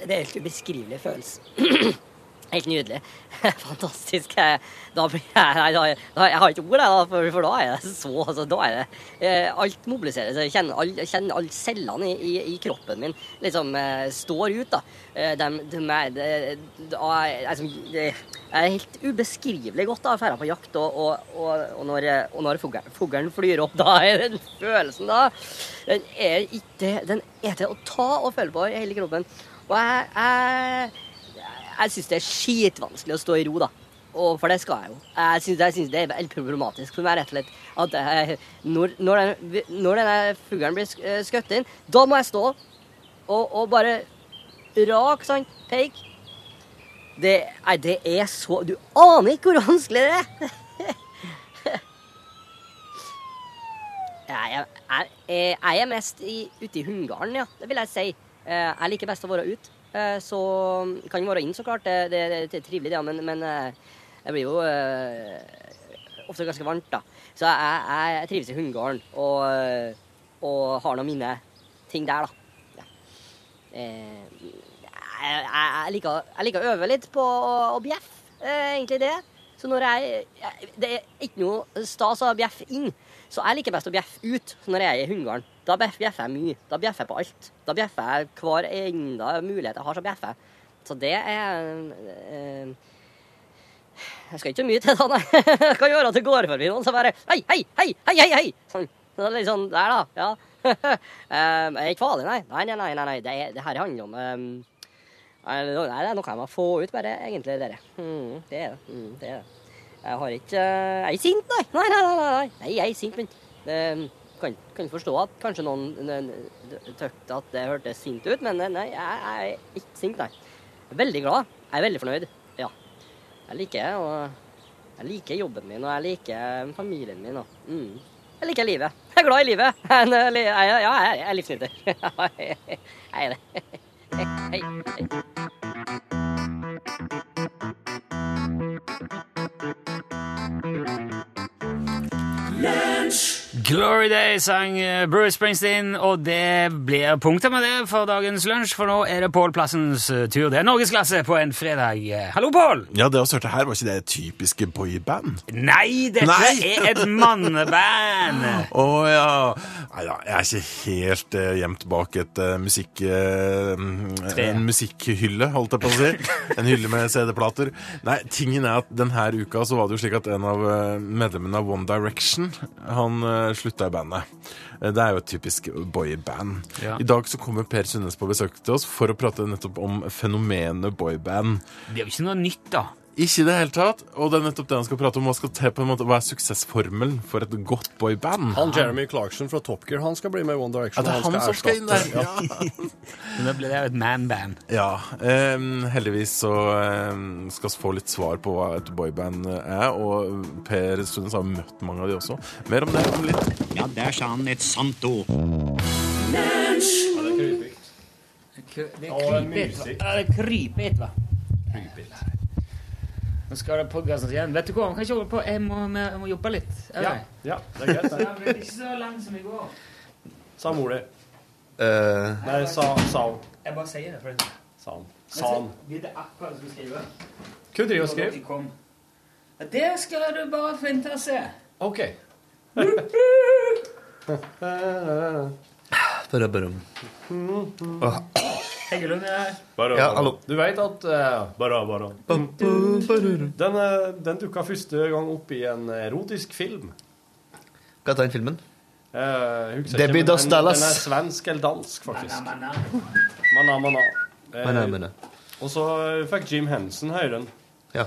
Speaker 10: Det er helt ubeskrivelig følelse. Helt nydelig. Fantastisk. Eh, Da blir jeg nei, da, Jeg har ikke ord, jeg, for, for da er det så altså, Da er det eh, Alt mobiliseres. Jeg kjenner alle all, cellene i, i, i kroppen min liksom står ut, da. De dem er- de, er- altså, det er helt ubeskrivelig godt da, dra på jakt, og, og, og, og når, og når fuglen flyr opp, da er den følelsen da Den er ikke Den er til å ta og føle på i hele kroppen. Og jeg, jeg jeg syns det er skitvanskelig å stå i ro, da. Og for det skal jeg jo. Jeg syns, det er veldig problematisk for meg, rett og slett. At jeg, når, når, den, denne fuglen blir eh, skutt inn, da må jeg stå og, og bare rak sånn peik. Det, nei, det er så Du aner ikke hvor vanskelig det er! jeg, jeg, jeg, er mest i, ute i hundgarden, ja. Det vil jeg si. Eh, Jeg liker best å være ute. Eh, Så kan være inn, så klart. Det, det, det er trivelig, det, men, men eh, jeg blir jo eh, ofte ganske varmt, da. Så jeg, jeg, jeg trives i hundegården og, og har nå mine ting der, da. Ja. Jeg, jeg, liker, jeg liker å øve litt på å, å bjeffe, egentlig det. Så når jeg Det er ikke noe stas å bjeffe inn. Så jeg liker best å bjeffe ut når jeg er i hundegården. Da bjeffer jeg mye. Da bjeffer jeg på alt. Da bjeffer jeg hver enda mulighet jeg har, så bjeffer jeg. Så det er eh, Jeg skal ikke mye til, da, nei. Jeg kan gjøre at det går forbi noen, så bare Hei, hei, hei, hei, hei! hei. Sånn. Så det er litt sånn der, da. Ja. um, jeg er ikke farlig, nei. Nei, nei, nei. nei. Det, er- det her handler om um, nei, det er noe jeg må få ut, bare, egentlig, dere. Mm, det er det. Mm, det er det. Jeg har ikke Jeg er sint, nei. Nei, nei, nei. nei, nei. jeg er sint, men um, kan, kan forstå at kanskje noen tørte at det hørtes sint ut, men uh, nei, jeg, er ikke sint, nei. Veldig glad. Jeg er veldig fornøyd. Ja. Jeg liker og jeg liker jobben min, og jeg liker familien min. Og, mm. Jeg liker livet. Jeg er glad i livet. Ja, jeg jeg er livsnyter. jeg er det. Hei, hei. Lunch.
Speaker 3: Glory Day sang eh, Bruce Springsteen, og det blir punktet med det for dagens lunsj, for nå er det Pål Plassens eh, tur. Det er norgesklasse på en fredag. Eh, Hallo, Pål!
Speaker 11: Ja, det vi hørte her, var ikke det typiske boyband?
Speaker 3: Nei, dette
Speaker 11: Nei.
Speaker 3: er et manneband!
Speaker 11: Å ja. Nei da, jeg er ikke helt uh, gjemt bak et uh, musikk...
Speaker 3: Uh,
Speaker 11: en musikkhylle, holdt jeg på å si. En hylle med CD-plater. Nei, tingen er at denne uka så var det jo slik at en av medlemmene av One Direction, han slutta i bandet. Eh, Det er jo et typisk boyband.
Speaker 3: Ja.
Speaker 11: I dag så kommer Per Sundnes på besøk til oss for å prate nettopp om fenomenet boyband.
Speaker 3: Det er jo ikke noe nytt, da.
Speaker 11: Ikke i det hele tatt. Og det er nettopp det han skal prate om. Hva skal til på en måte, hva er suksessformelen for et godt boyband?
Speaker 4: Han Jeremy Clarkson fra Top Gear han skal bli med i One Direction.
Speaker 11: Ja, det er
Speaker 4: han,
Speaker 11: han som skal inn der. Ja.
Speaker 3: Men da blir det jo et man-band.
Speaker 11: Ja, Um, heldigvis så um, skal vi få litt svar på hva et boyband er, og Per Sundnes har møtt mange av de også. Mer om det om litt.
Speaker 12: Ja, der sa han et sant ord.
Speaker 3: Det er krypete. det er et, hva? Nå skal det podkastes igjen. Vet du hva, vi kan ikke holde på. Jeg må, jeg må jobbe litt.
Speaker 4: Ja,
Speaker 3: det?
Speaker 4: ja, det er greit. Det.
Speaker 3: er ikke så langt som i går.
Speaker 4: Sa mor di.
Speaker 13: Uh,
Speaker 4: Nei, sa, sa hun.
Speaker 3: Jeg bare sier det. For
Speaker 4: Sa han. Sa han.
Speaker 3: Blir det akkurat som du skriver?
Speaker 4: Hva driver du og skriver?
Speaker 3: Det skal du bare vente og se.
Speaker 4: OK.
Speaker 13: bare, bare.
Speaker 3: Heggelund er her.
Speaker 13: Ja, hallo.
Speaker 4: Du vet at uh, Bare, bare. Den, eh, den dukka første gang opp i en erotisk film.
Speaker 13: Hva heter den filmen?
Speaker 4: Uh,
Speaker 13: Debbie Dos
Speaker 4: den-
Speaker 13: Dallas.
Speaker 4: Den er svensk eller dansk, faktisk.
Speaker 3: Manna,
Speaker 4: Manna, manna. Eh,
Speaker 13: Manna, manna.
Speaker 4: Og så fikk Jim Henson høre den,
Speaker 13: Ja.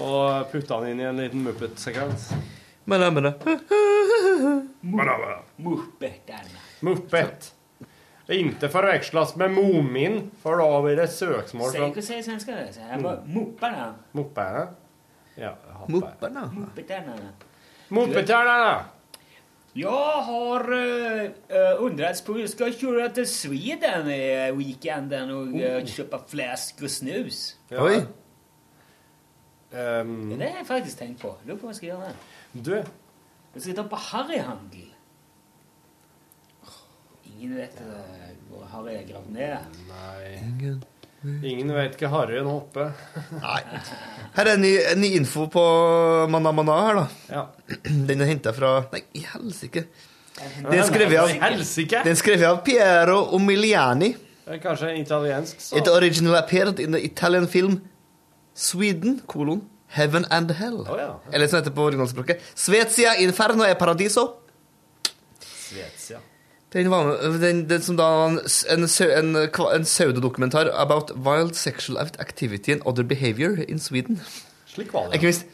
Speaker 4: og putta den inn i en liten Muppet-sekvens.
Speaker 13: Muppet. men, men.
Speaker 4: er. Ikke forveksles med Moomin, for da blir det søksmål
Speaker 3: Säg vad säger svenska Mopperne. Så här bara, Mupparna.
Speaker 4: Mopparna. Ja.
Speaker 13: Mupparna.
Speaker 3: Muppeterna.
Speaker 4: Moppeterna!
Speaker 3: Jag har uh, undrat på hur jag ska köra till Sweden i weekenden och uh, köpa fläsk och snus.
Speaker 4: Ja.
Speaker 13: Oj.
Speaker 4: Um,
Speaker 3: Det har jag faktiskt tänkt på. Lurer på hva jeg skal gjøre.
Speaker 4: du,
Speaker 3: Jeg skal ta på Harryhandel. Ingen vet uh, hvor Harry er gravd ned.
Speaker 4: nei Ingen vet hva nå hopper.
Speaker 13: Nei. Her er ny, ny info på Mana Mana her, da.
Speaker 4: Ja.
Speaker 13: Den er henta fra Nei, i helsike. Den er skrevet av,
Speaker 4: Helsike!
Speaker 13: den skrevet av Piero
Speaker 4: Omiliani. Kanskje italiensk, så.
Speaker 13: It originally appeared in the Italian film Sweden, kolon, Heaven and Hell.
Speaker 4: Oh, ja.
Speaker 13: Eller som heter på originalspråket Svezia Inferno e Paradiso.
Speaker 4: Svetia.
Speaker 13: Den, var den, den som da var en, en, en, en pseudodokumentar about wild sexual activity and other behavior in Sweden.
Speaker 4: Slik var det.
Speaker 13: Ikke minst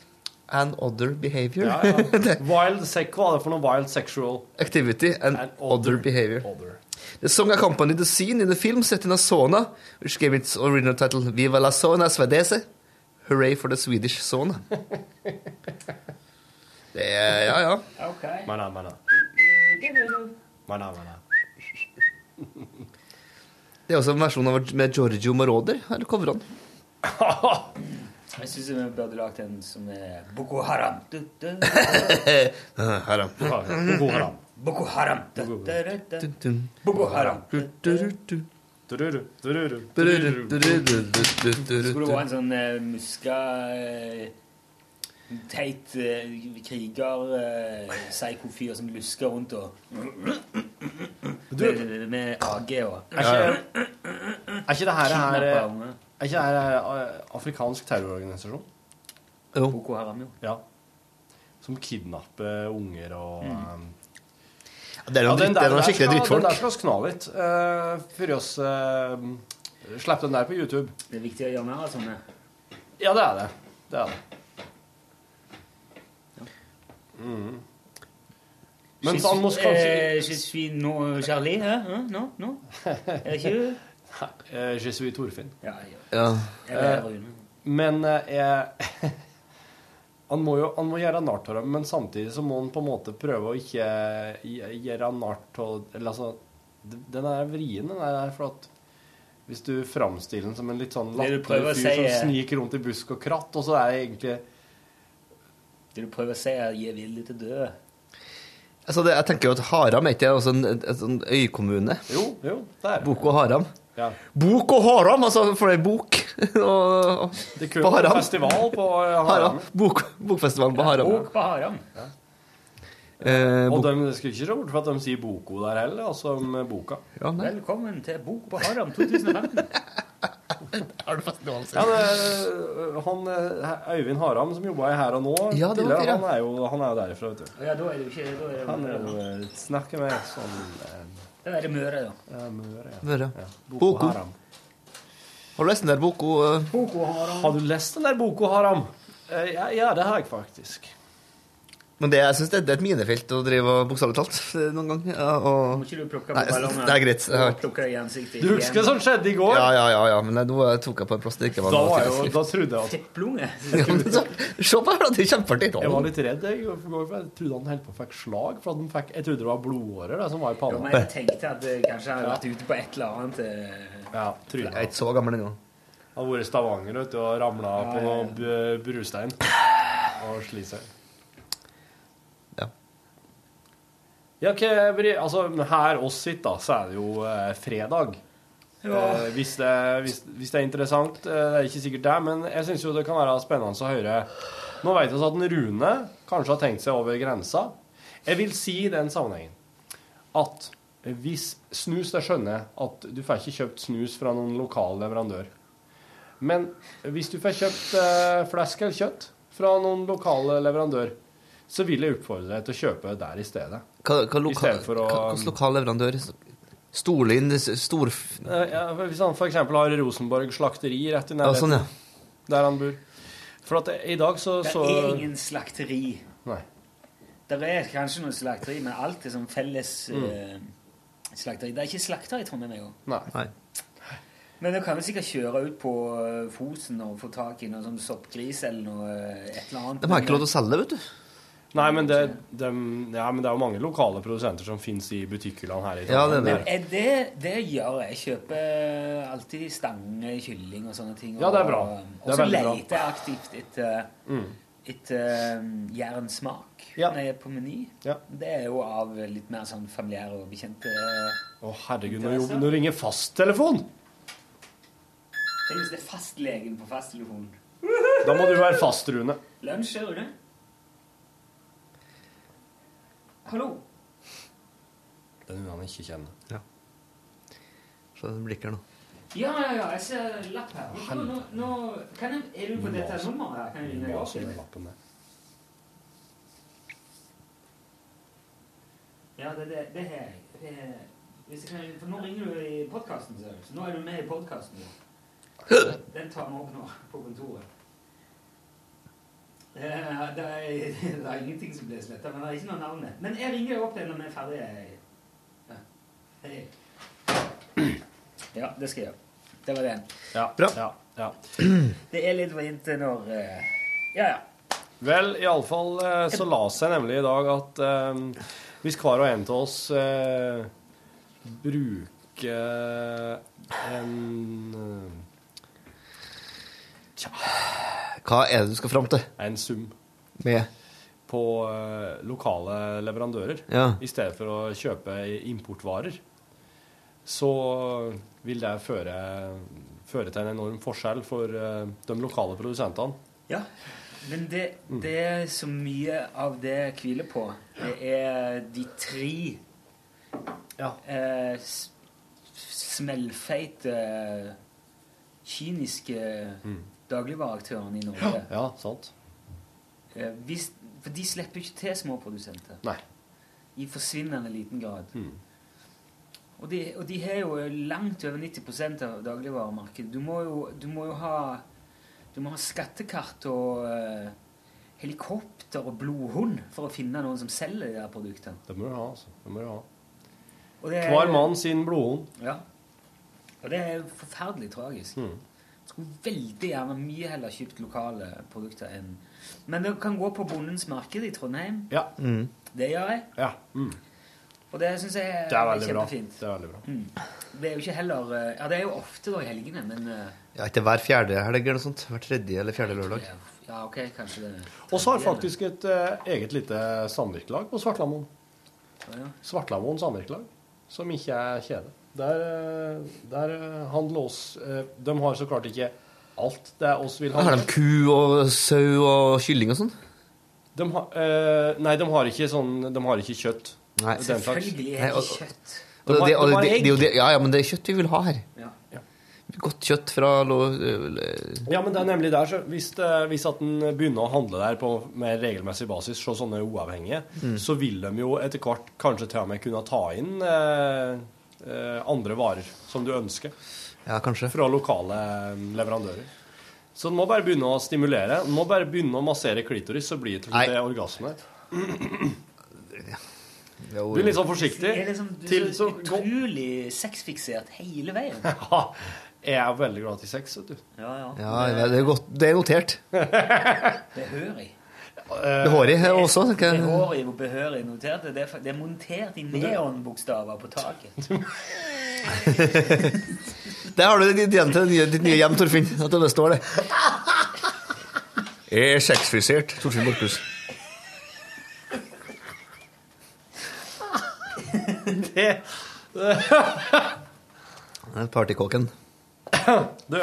Speaker 13: and other behavior.
Speaker 4: Ja, ja. Wild sec, hva er det for noe wild sexual
Speaker 13: activity and,
Speaker 4: and
Speaker 13: other, behavior.
Speaker 4: Other.
Speaker 13: The song accompanied the scene in the film set in a sauna, which gave its original title Viva la sauna svedese. Hooray for the Swedish sauna. Det er, ja, ja. Okay.
Speaker 3: Ok.
Speaker 4: Manna, manna.
Speaker 13: Det er også en versjon av med Giorgio Moroder. Her cover han.
Speaker 3: Jeg syns vi burde lagt en som er Boko Haram. Du, du,
Speaker 13: Her, da.
Speaker 4: Boko Haram.
Speaker 3: Boko Haram. Boko Haram. Skulle det være en sånn uh, muska eh, Teit uh, kriger uh, Psyko-fyr som lusker rundt og med, med AG og
Speaker 4: Er ikke, er ikke det her, her Er ikke det her eh, afrikansk terrororganisasjon?
Speaker 13: Jo.
Speaker 3: Boko Haram, jo.
Speaker 4: Ja. Som kidnapper unger og
Speaker 3: Mm.
Speaker 13: Det er noen,
Speaker 4: Ja, den
Speaker 13: dritt- det er
Speaker 4: noen
Speaker 13: skikkelig drittfolk.
Speaker 4: Den der skal vi kna litt. Uh, før oss uh, slipper den der på YouTube.
Speaker 3: Det er viktig å gjøre mer av sånne.
Speaker 4: Ja, det er det. Det er det. Mm. Men
Speaker 3: Je
Speaker 4: han må kanskje
Speaker 3: eh, Je suis no, Charlie, hæ? No? Nå? Er det ikke du?
Speaker 4: Eh, Je suis Torfinn.
Speaker 3: Ja,
Speaker 13: Ja.
Speaker 3: Er
Speaker 4: Eh. Men eh, jeg han, må jo han må gjøre narr av dem, men samtidig så må han på en måte prøve å ikke gjøre narr av Eller altså Den er vrien, den der, for at hvis du framstiller den som en litt sånn latterlig fyr
Speaker 3: si
Speaker 4: som sniker rundt i busk og kratt, og så er det egentlig
Speaker 3: du prøver å si, at er 'gi villig til dø'.
Speaker 13: Altså, det, jeg tenker jo at Haram er ikke også en, en, en sånn øykommune?
Speaker 4: Jo, jo, det er
Speaker 13: Boko Haram.
Speaker 4: Ja.
Speaker 13: Bok og Haram, altså, for det er bok og, og,
Speaker 4: Det
Speaker 13: på
Speaker 4: kunne vært
Speaker 13: Haram.
Speaker 4: festival på eh, Haram.
Speaker 13: Haram. Bok, bokfestivalen på Haram.
Speaker 3: Bok på Haram.
Speaker 13: Eh,
Speaker 4: Og de skal ikke se bort fra at de sier Boko der heller, altså om boka.
Speaker 13: ja.
Speaker 3: Velkommen til Bok på Haram 2015.
Speaker 13: Har du festival?
Speaker 4: Ja, det, han, eh, Øyvind Haram som jobba i Her og Nå
Speaker 13: Ja, det
Speaker 4: tidligere, han, er jo, han er jo derifra, vet du.
Speaker 3: Ja, da er det ikke Da er det,
Speaker 4: Han er jo eh, snakker med sånn eh,
Speaker 3: da er det Møre, da.
Speaker 4: ja, Møre. Ja.
Speaker 13: Møre.
Speaker 4: Ja. Boko
Speaker 13: Boko.
Speaker 4: Haram.
Speaker 13: Har du lest den der Boko? uh...
Speaker 3: Boko Haram.
Speaker 4: Har du lest den der Boko Haram? Uh, Ja, ja, det har jeg faktisk.
Speaker 13: Men det, jeg syns det, det er et minefelt å drive og bokstavelig talt eh, noen gang. Ja, og...
Speaker 3: Må ikke du plukke
Speaker 13: Nei,
Speaker 3: på
Speaker 13: det er greit. Har-
Speaker 4: Du husker hva som skjedde i går?
Speaker 13: Ja, ja, ja, ja, men nå tok jeg på en plass det ikke var
Speaker 4: Da,
Speaker 13: noe
Speaker 4: jo, da trodde jeg at
Speaker 3: Tepplunge.
Speaker 13: Ja, Se på her, da. Det er kjempeartig.
Speaker 4: Jeg var litt redd. Jeg, for jeg trodde han holdt på å fikk slag. For at han fikk, jeg trodde det var blodårer det, som var i panna.
Speaker 3: men jeg tenkte at det kanskje hadde vært ute på et eller annet
Speaker 4: Ja, trynet.
Speaker 13: Jeg er ikke så gammel ennå.
Speaker 4: Hadde vært i Stavanger vet du, og ramla
Speaker 3: Ja,
Speaker 4: på
Speaker 3: noen
Speaker 4: noe brustein. Og sli seg.
Speaker 13: Ja.
Speaker 4: Ja, okay, altså, her oss sitt, da, så er det jo eh, fredag. Eh, hvis, det, hvis, hvis det er interessant, eh, det er ikke sikkert det, men jeg syns jo det kan være spennende å høre Nå vet vi at Rune kanskje har tenkt seg over grensa. Jeg vil si i den sammenhengen at hvis snus Det skjønner jeg at du får ikke kjøpt snus fra noen lokal leverandør. Men hvis du får kjøpt eh, flesk eller kjøtt fra noen lokale leverandør, så vil jeg oppfordre deg til å kjøpe der i stedet.
Speaker 13: Hva, hva loka,
Speaker 4: å
Speaker 13: hva, hvilken lokal leverandør? Storlind Stor...
Speaker 4: Eh, ja, hvis han f.eks. har Rosenborg slakteri rett i
Speaker 13: Ja, sånn, ja.
Speaker 4: der han bor. For at i dag så,
Speaker 3: Det
Speaker 4: så
Speaker 3: er ingen slakteri.
Speaker 4: Nei.
Speaker 3: Det er kanskje noe slakteri, men alt er sånn felles
Speaker 4: Mm.
Speaker 3: uh, slakteri. Det er ikke slakter i Trondheim.
Speaker 4: Nei.
Speaker 13: Nei.
Speaker 3: Men du kan vel sikkert kjøre ut på eh, Fosen og få tak i noe sånn soppgris eller noe et eller annet.
Speaker 13: De har ikke lov til å selge det, vet du.
Speaker 4: Nei, men det, de, ja, men det er jo mange lokale produsenter som finnes i butikkhyllene her i
Speaker 13: Ja, det er
Speaker 3: Men er det, det gjør jeg. Jeg kjøper alltid stange, kylling og sånne ting.
Speaker 4: Ja, det er bra.
Speaker 3: Og,
Speaker 4: Det er
Speaker 3: og så
Speaker 4: veldig bra.
Speaker 3: leter jeg aktivt etter,
Speaker 4: Mm.
Speaker 3: etter um, jernsmak
Speaker 4: Ja.
Speaker 3: når jeg er på Meny.
Speaker 4: Ja.
Speaker 3: Det er jo av litt mer sånn familiære og bekjente
Speaker 4: Å, herregud, nå, nå ringer fasttelefon!
Speaker 3: Tenk hvis det er fastlegen på fasttelefonen.
Speaker 4: Da må du være fast, Rune.
Speaker 3: Lunsj, Rune? Hallo?
Speaker 4: Den vil han ikke kjenne.
Speaker 13: Så det blir ikke nå.
Speaker 3: Ja, ja, ja, jeg ser lapp her. Nå, nå, nå, kan jeg, er du på dette nummeret her? Kan jeg ringe deg opp? Ja, det, det, det har jeg. Det hvis jeg kan, for nå ringer du i podkasten. Så nå er du med i podkasten. Den tar vi opp nå på kontoret. Eh, Det er, det er ingenting som blir sletta, men det er ikke noe navn. Men jeg ringer jo opp igjen når vi er ferdige. Ja. Hei. Ja, det skal jeg gjøre. Det var den.
Speaker 4: Ja,
Speaker 13: Bra.
Speaker 4: ja, ja.
Speaker 3: Det er litt vrient når eh, Ja, ja.
Speaker 4: Vel, iallfall eh, så la seg nemlig i dag at um, hvis hver og en av oss uh, bruker en uh, Tja,
Speaker 13: Hva er det du skal fram til?
Speaker 4: En sum.
Speaker 13: Med?
Speaker 4: På uh, lokale leverandører.
Speaker 13: Ja.
Speaker 4: i stedet for å kjøpe importvarer, så vil det føre, føre til en enorm forskjell for uh, de lokale produsentene.
Speaker 3: Ja, men det, det så mye av det hviler på, det er de tre
Speaker 4: Ja.
Speaker 3: eh, smellfeite, kyniske dagligvareaktørene i Norge.
Speaker 4: Ja, sant.
Speaker 3: Eh, hvis, for de slipper ikke til småprodusenter.
Speaker 4: Nei.
Speaker 3: I forsvinnende liten grad. Og, de, og de har jo langt over 90% av dagligvaremarkedet. Du må jo, du må jo ha du må ha skattekart og uh, helikopter og blodhund for å finne noen som selger de der produktene.
Speaker 4: Det må du ha, altså. Det må du ha.
Speaker 3: Er-
Speaker 4: Hver mann sin blodhund.
Speaker 3: Ja. Og det er forferdelig tragisk.
Speaker 4: Mm.
Speaker 3: Skulle veldig gjerne mye heller kjøpt lokale produkter enn Men det kan gå på Bondens marked i Trondheim.
Speaker 4: Ja.
Speaker 13: Mm.
Speaker 3: Det gjør jeg.
Speaker 4: Ja. Mm.
Speaker 3: Og det syns jeg er,
Speaker 4: Det er veldig bra.
Speaker 3: kjempefint.
Speaker 4: Det er veldig bra.
Speaker 3: Mm. Det er jo ikke heller eh, Ja, det er jo ofte da i helgene, men eh,
Speaker 13: Ja, ikke hver fjerde helg eller noe sånt. Hver tredje eller fjerde lørdag.
Speaker 3: Ja, ok, kanskje det
Speaker 4: Og så har faktisk et eh, eget lite samvirkelag på Svartlamoen.
Speaker 3: ja.
Speaker 4: Svartlamoen samvirkelag, som ikke er kjede. Der, eh, der eh, handler oss eh, De har så klart ikke alt det oss vil ha.
Speaker 13: Har de ku og sau og kylling og sånn?
Speaker 4: De har, eh, nei, de har ikke sånn De har ikke kjøtt.
Speaker 13: Nei.
Speaker 3: Selvfølgelig er det kjøtt.
Speaker 13: De
Speaker 4: har- de har egg.
Speaker 13: ja, ja, men det er kjøtt vi vil ha her.
Speaker 3: Ja.
Speaker 13: Godt kjøtt fra lo,
Speaker 4: Ja, men det er nemlig der, så hvis, det, hvis at en begynner å handle der på mer regelmessig basis, se sånne uavhengige,
Speaker 13: Mm.
Speaker 4: så vil de jo etter hvert kanskje til og med kunne ta inn eh, eh, andre varer som du ønsker.
Speaker 13: Ja, kanskje.
Speaker 4: Fra lokale eh, leverandører. Så en må bare begynne å stimulere. En må bare begynne å massere klitoris, så blir det til orgasme.
Speaker 13: Jo,
Speaker 4: Du er litt sånn forsiktig.
Speaker 3: Er liksom du er
Speaker 4: så,
Speaker 3: så utrolig sexfiksert hele veien.
Speaker 4: jeg er veldig glad i sex, vet du.
Speaker 3: Ja, ja.
Speaker 13: Ja, det er, godt, det er notert.
Speaker 3: Behørig.
Speaker 13: Behårig her også.
Speaker 3: Behårig og behørig notert. Det er, det er montert i neonbokstaver på taket.
Speaker 13: Der har du ditt, til ditt nye, ditt nye hjem, Torfinn. At det står det. Jeg er sexfrisert, Torfinn Borchhus.
Speaker 4: Det
Speaker 13: Partykåken.
Speaker 4: Du,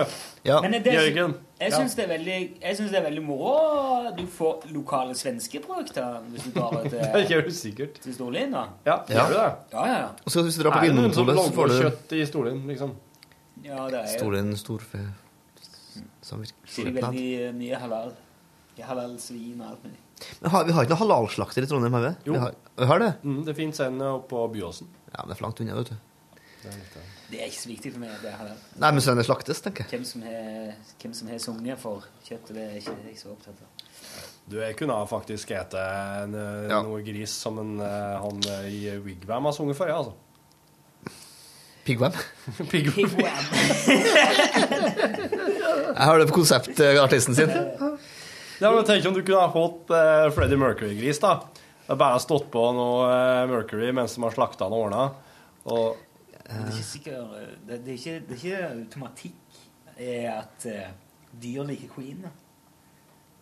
Speaker 13: Ja.
Speaker 4: Jørgen.
Speaker 3: jeg syns det, er veldig- det er moro du får lokale svenske produkter hvis du drar
Speaker 4: Det
Speaker 3: til,
Speaker 4: gjør du sikkert.
Speaker 3: til Storlien. da.
Speaker 4: Ja,
Speaker 13: Ja.
Speaker 4: gjør du det?
Speaker 3: Ja, ja, ja.
Speaker 13: Og så hvis du drar på
Speaker 4: det noen som
Speaker 13: Vinmonopolet, så får du
Speaker 4: kjøtt i Storlien, liksom?
Speaker 3: ja det er jo
Speaker 13: Storlien storfe samvirke.
Speaker 3: det veldig mye halal. Halal svin og alt mulig.
Speaker 13: Men har, vi har ikke noe halalslakter i Trondheim, har vi?
Speaker 4: Jo.
Speaker 13: Vi har, vi har det?
Speaker 4: Mm, det fins en oppe på Byåsen.
Speaker 13: Ja, men det er for langt unna, vet du.
Speaker 4: Det er
Speaker 3: Det er ikke så viktig for meg det her.
Speaker 13: Nei, men så det slaktes, tenker jeg.
Speaker 3: Hvem som har, hvem som har sunget for kjøttet, det er ikke jeg så opptatt av.
Speaker 4: Du, jeg kunne faktisk ete eh,
Speaker 13: Ja.
Speaker 4: noe gris som en, eh, han eh, i Wigwam har sunget for, ja, altså.
Speaker 13: Pigwam.
Speaker 4: Pigwam.
Speaker 13: Jeg har det på konseptartisten sin.
Speaker 4: Ja, men Tenk om du kunne ha fått uh, Freddie Mercury-gris, da. Det er bare stått på noe uh, Mercury mens de har slakta den og ordna. Og
Speaker 3: Det er ikke sikkert Det, det, er, ikke, det er ikke automatikk er at uh, dyr liker queen. da.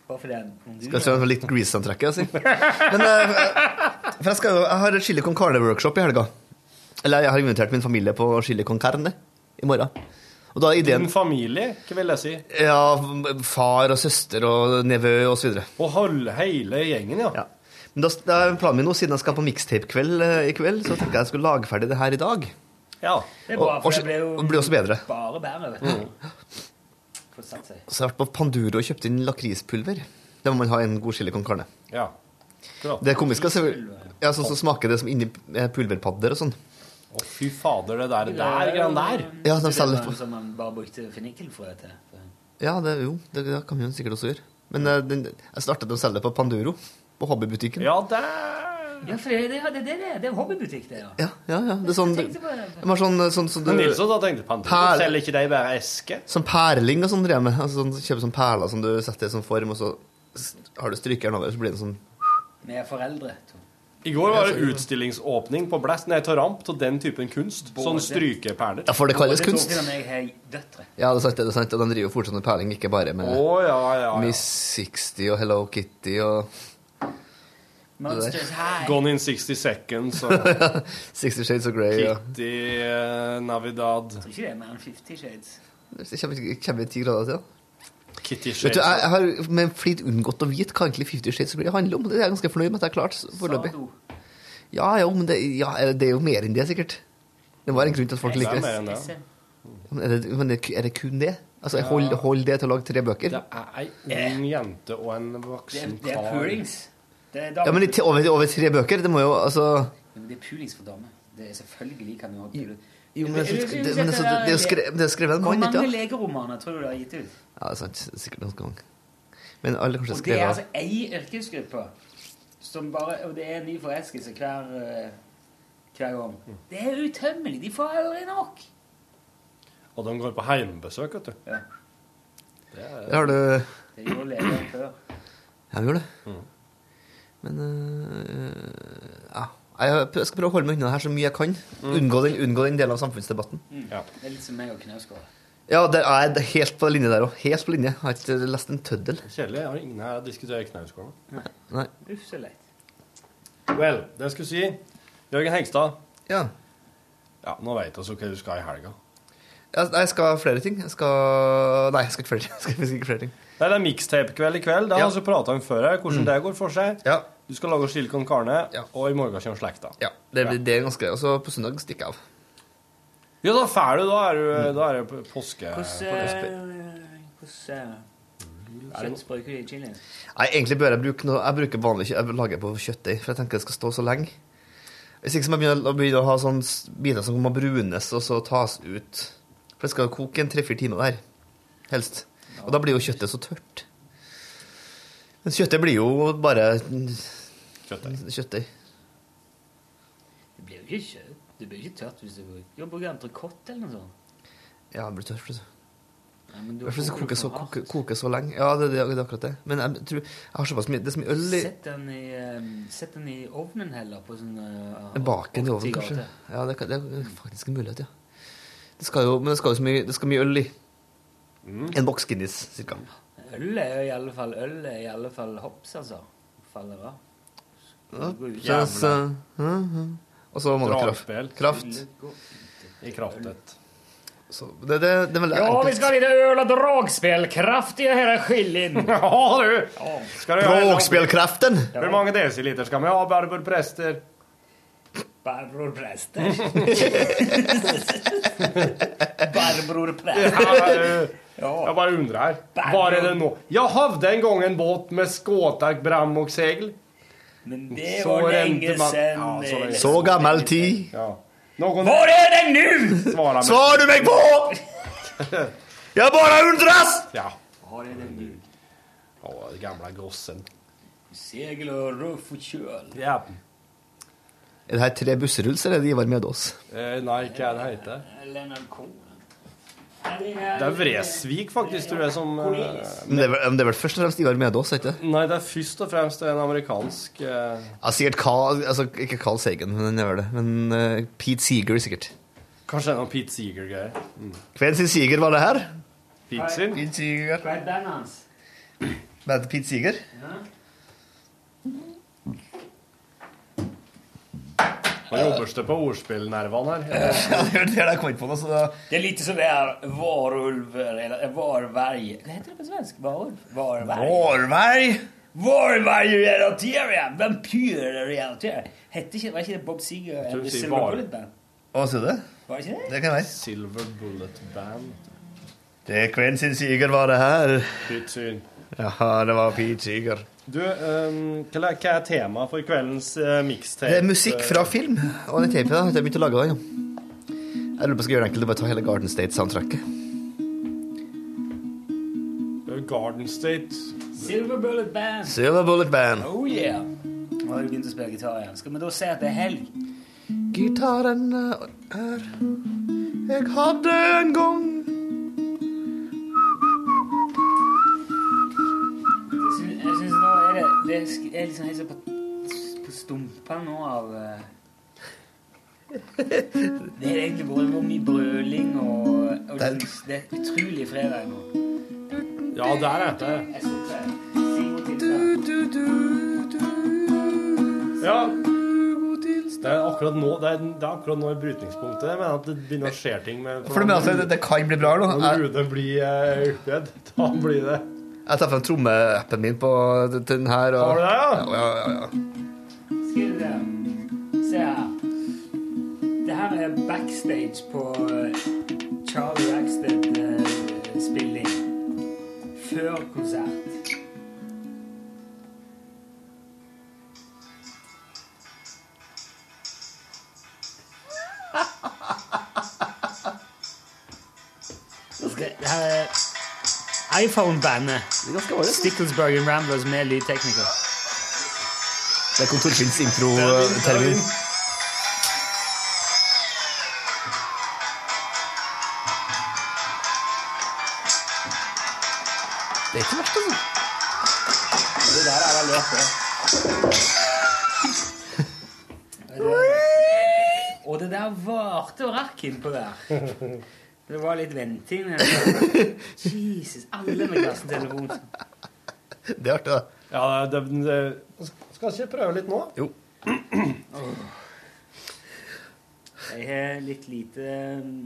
Speaker 3: Bare fordi en
Speaker 13: Skal jeg se en litt Grease-antrekk, jeg, si. Men eh, For jeg, skal, jo- jeg har chili con carne-workshop i helga. Eller jeg har invitert min familie på chili con carne i morgen. Og da er ideen
Speaker 4: din familie, hva vil jeg si?
Speaker 13: Ja, far og søster og nevø og så videre.
Speaker 4: Og hold, hele gjengen, ja.
Speaker 13: Ja. Men da, da er planen min nå, siden jeg skal på mixtape-kveld eh, i kveld, så tenker jeg jeg skulle lage ferdig det her i dag.
Speaker 4: Ja.
Speaker 3: Det er bra, for
Speaker 13: og-
Speaker 3: det blir jo
Speaker 13: og blir også bedre.
Speaker 3: bare bedre. vet du. Får satt seg.
Speaker 13: Så jeg har vært på Panduro og kjøpt inn lakrispulver. Det må man ha i en god chili con carne.
Speaker 4: ja. Klart.
Speaker 13: Det er komiske, se Ja, sånn som smaker det som inni eh, pulverpadder og sånn.
Speaker 4: Å, fy fader, det der, der greiene der.
Speaker 13: Ja, de
Speaker 3: Det
Speaker 13: selger på
Speaker 3: Som man bare brukte fennikelfrø til.
Speaker 13: Ja, det, jo, det, det kan vi sikkert også gjøre. Men eh, den, jeg startet å selge det på Panduro, på hobbybutikken.
Speaker 4: Ja, det
Speaker 3: Ja, for det, det, det, det, det, en er hobbybutikk, det, ja.
Speaker 13: Ja, ja, ja. Det er sånn,
Speaker 3: det.
Speaker 13: var sånn, sånn, sånn,
Speaker 4: Men Nilsson da tenkte på
Speaker 13: Perl-
Speaker 4: Selger ikke de bare eske?
Speaker 13: sånn perling og sånn drev jeg med. Altså, sånn, kjøper sånn perler som du setter i sånn form, og så har du strykeren over, så blir det sånn
Speaker 3: Med foreldre. to.
Speaker 4: I går var det utstillingsåpning på Blast, nei, Taramp Ramp, til den typen kunst. Sånn strykeperler.
Speaker 13: Ja, for det kalles kunst. Ja, det er sant, det er sant. Og de driver jo fortsatt med perling, ikke bare med
Speaker 4: oh, ja, ja, ja.
Speaker 13: Miss 60 og Hello Kitty og
Speaker 3: Monsters High.
Speaker 4: Gone in 60 seconds og
Speaker 13: 60 Shades of Grey.
Speaker 4: Kitty ja. Navidad.
Speaker 3: Jeg tror ikke det er mer enn 50 Shades.
Speaker 13: Det kommer kommer ti grader til.
Speaker 4: Kitty
Speaker 13: Vet du, jeg, jeg har med flit unngått å vite hva egentlig Fifty Shades of Grey handler om. Det er jeg ganske fornøyd med at jeg har klart foreløpig. Ja, jo, men det, ja, det er jo mer enn det, sikkert. Det var en grunn til at folk
Speaker 4: likte
Speaker 13: liker det. er det, men er det- er kun det? Altså, hold, hold det til å lage tre bøker?
Speaker 4: Det er ei ung jente og en voksen kar.
Speaker 3: det er purings. Det er
Speaker 13: Ja, men over, over tre bøker, det må jo altså
Speaker 3: Men det er pulings for damer. Det er selvfølgelig kan du ha puling.
Speaker 13: Jo, men det- men det- det er jo skre- det er skrevet en mann,
Speaker 3: Hvor mange legeromaner tror du det har gitt ut?
Speaker 13: Ja, det er sant. Er Sikkert noen gang. Men alle kanskje
Speaker 3: Og det er altså ei yrkesgruppe som bare Og det er en ny forelskelse hver, eh, hver gang. Det er utømmelig. De får aldri nok.
Speaker 4: Og de går på heimbesøk, vet du.
Speaker 3: Ja.
Speaker 4: Det er,
Speaker 13: Har du
Speaker 3: Det gjorde legene før.
Speaker 13: Ja, de gjorde det. Men øh, ja. Jeg skal prøve å holde meg unna det her så mye jeg kan. Unngå, den, unngå den delen av samfunnsdebatten.
Speaker 3: Mm. Det er litt som meg og Knausgård.
Speaker 13: Ja, det er helt på linje der òg. Helt på linje. Jeg har ikke lest en tøddel.
Speaker 4: Kjedelig. Jeg har ingen her diskuterer Knausgård.
Speaker 13: Nei.
Speaker 3: Uff, så leit.
Speaker 4: Vel, det jeg skulle si Jørgen Hegstad.
Speaker 13: Ja.
Speaker 4: Ja, Nå vet vi hva du skal i helga.
Speaker 13: Jeg, jeg skal flere ting. Jeg skal Nei, jeg skal ikke flere ting. Jeg skal ikke flere ting.
Speaker 4: Nei, det er mixtape-kveld i kveld. Det har vi prata om før. her, Hvordan
Speaker 13: Mm.
Speaker 4: det går for seg.
Speaker 13: Ja.
Speaker 4: Du skal lage chili con carne, og i morgen kommer slekta.
Speaker 13: Ja, det, blir- det er ganske Og så på søndag stikker jeg av.
Speaker 4: Ja, da drar du. Da er, du, da er det på påske...
Speaker 3: Hvordan Hvordan kjøtt bruker du i chilien?
Speaker 13: Nei, egentlig bør jeg bruke noe Jeg bruker vanlig kjøtt. Jeg lager på kjøttdeig, for jeg tenker det skal stå så lenge. Hvis ikke så må jeg begynne, å begynne å ha sånne biter som må brunes og så tas ut. For det skal koke en tre-fire timer der. Helst. Og da blir jo kjøttet så tørt. Men kjøttet blir jo bare
Speaker 4: Kjøttdeig.
Speaker 13: kjøttdeig.
Speaker 3: Det blir jo ikke kjøtt. Det blir ikke tørt hvis du bruker bruker entrecôte eller noe sånt.
Speaker 13: Ja, det blir tørt.
Speaker 3: plutselig.
Speaker 13: I hvert fall hvis det
Speaker 3: du
Speaker 13: koker så, koker, koker så lenge. Ja, det, det, det er akkurat det. Men jeg tror Jeg har såpass mye Det er så mye øl i
Speaker 3: Sett den i, um, sett den i ovnen heller, på sånn uh,
Speaker 13: Baken i ovnen, kanskje. Ja, det, det er faktisk en mulighet, ja. Det skal jo, men det skal jo så mye, det skal mye øl i. En boks Guinness, cirka.
Speaker 3: Øl er i alle fall Øl er i alle fall hops, altså. Faller av.
Speaker 13: Ja,
Speaker 3: Det.
Speaker 13: Og så må det kraft.
Speaker 4: Dragspill.
Speaker 13: kraft.
Speaker 4: I kraftet.
Speaker 13: Så det, det, det er
Speaker 3: Ja, vi
Speaker 13: skal
Speaker 3: videre ha lite öl och dragspel. Kraftiga här skiljen.
Speaker 4: Ja, du! Skal du
Speaker 13: Dragspelkraften!
Speaker 4: Hvor mange desiliter skal vi ha, Barbro Prester?
Speaker 3: Barbro Prester. Barbro Prester.
Speaker 4: Ja. Jag bara undrar. Var är det nå? Jag hade en gång en båt med skåtak, bram och segel.
Speaker 3: Men det
Speaker 4: Så
Speaker 3: var länge
Speaker 4: man-
Speaker 3: sen.
Speaker 4: Ja, så länge
Speaker 13: Så gammel tid.
Speaker 4: Ja. Någon...
Speaker 3: Var är den nu?
Speaker 4: Svara mig.
Speaker 13: Svar du meg på! Jeg bare undras!
Speaker 4: Ja.
Speaker 3: Var är den nu?
Speaker 4: Ja, gamla gossen.
Speaker 3: Segel och ruff och köl.
Speaker 4: Ja.
Speaker 13: Er det her tre busseruls, eller er det Ivar Medås?
Speaker 4: Eh, nei, hva er det heter?
Speaker 3: Lennart Kohn.
Speaker 4: Det er Vresvik, faktisk, tror jeg, som eh,
Speaker 13: Men det er, vel- det er vel først og fremst Ivar Medås, ikke det?
Speaker 4: Nei, det er først og fremst en amerikansk uh...
Speaker 13: Ja, sikkert Carl, altså ikke Carl Sagen, men den gjør det. Men uh, Pete Seeger, sikkert.
Speaker 4: Kanskje en av Pete Seeger-greier. Mm.
Speaker 13: Hvem sin Seeger var det her?
Speaker 4: Pete sin?
Speaker 13: Pete Seeger.
Speaker 3: Er?
Speaker 13: Bandet Pete Seeger?
Speaker 3: Ja.
Speaker 4: Nå jobbes det på ordspillnervene her.
Speaker 13: Ja, det er det jeg kom på så da...
Speaker 3: Det er litt som det er varulver eller varverg. Hva heter det på svensk? Varulv? Varverg?
Speaker 13: Varvarg!
Speaker 3: Varvarg relaterer. Hette ikke, var ikke det Bob Seger and the Silver
Speaker 4: var-
Speaker 3: Bullet Band?
Speaker 13: Hva sier du?
Speaker 3: Var det ikke det?
Speaker 13: Det kan være.
Speaker 4: Silver Bullet Band.
Speaker 13: Det er hvem sin Seeger var det her?
Speaker 4: Pete Seger.
Speaker 13: Ja, det var Pete Seeger.
Speaker 4: Du, um, hva er- hva er temaet for kveldens uh, mixtape?
Speaker 13: Det er musikk fra film. Og den tapen har jeg begynt å lage den. Ja. Jeg lurer på om jeg skal gjøre det enkelt og bare ta hele Garden State-soundtracket.
Speaker 4: Garden State.
Speaker 3: Silver Bullet Band.
Speaker 13: Silver Bullet Band.
Speaker 3: Oh yeah. Nå har du begynt å spille gitar igjen. Skal vi da si at det er helg?
Speaker 13: Gitaren er Jeg hadde en gang
Speaker 3: det Det er liksom helt på, på stumpa nå av eh, Det er egentlig bare hvor mye brøling og, og
Speaker 13: Det
Speaker 3: Det er utrolig fredag nå.
Speaker 4: Ja, der er det.
Speaker 3: Det.
Speaker 4: Ja. Det er akkurat nå Det er, det er akkurat nå i brytningspunktet. Jeg mener at det begynner å skje ting med
Speaker 13: For du mener at det, det kan bli bra nå?
Speaker 4: Når Rune blir uh, utbredt, da blir det
Speaker 13: jeg tar frem trommeappen min på den her. Og,
Speaker 4: Har du det, ja?
Speaker 13: Ja, ja, ja, ja.
Speaker 3: Skal vi se her. Det her er backstage på eh, Charlie Rackstead-spilling. Før konsert. iPhone-bandet. Sticklesburg and Ramblers med lydtekniker.
Speaker 13: Det er Torfinns intro-termin. Det er ikke verst, altså.
Speaker 3: Det der er veldig artig. Og det der varte og rakk innpå der. Det var litt venting. Jesus, alle med klassetelefon.
Speaker 13: Det er artig, da.
Speaker 4: Ja, det, det, Skal ikke prøve litt nå?
Speaker 13: Jo.
Speaker 3: Jeg har litt lite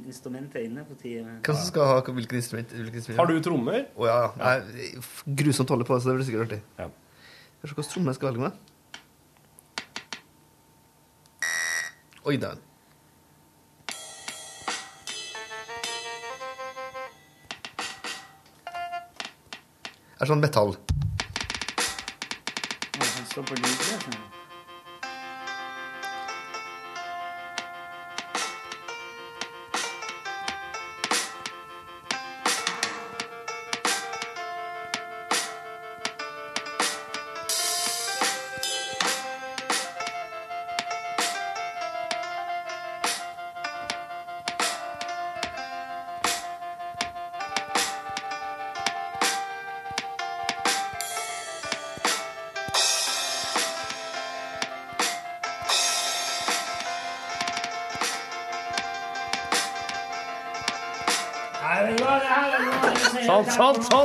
Speaker 3: instrumenter inne på tida.
Speaker 13: Hva som skal ha hvilket instrument? Hvilket instrument?
Speaker 4: Har du trommer?
Speaker 13: Å ja. Jeg er grusomt holde på så det blir sikkert artig.
Speaker 4: Ja.
Speaker 13: Skal vi se hvilken tromme jeg skal velge med. Oi, dæven. Er sånn metall.
Speaker 3: Han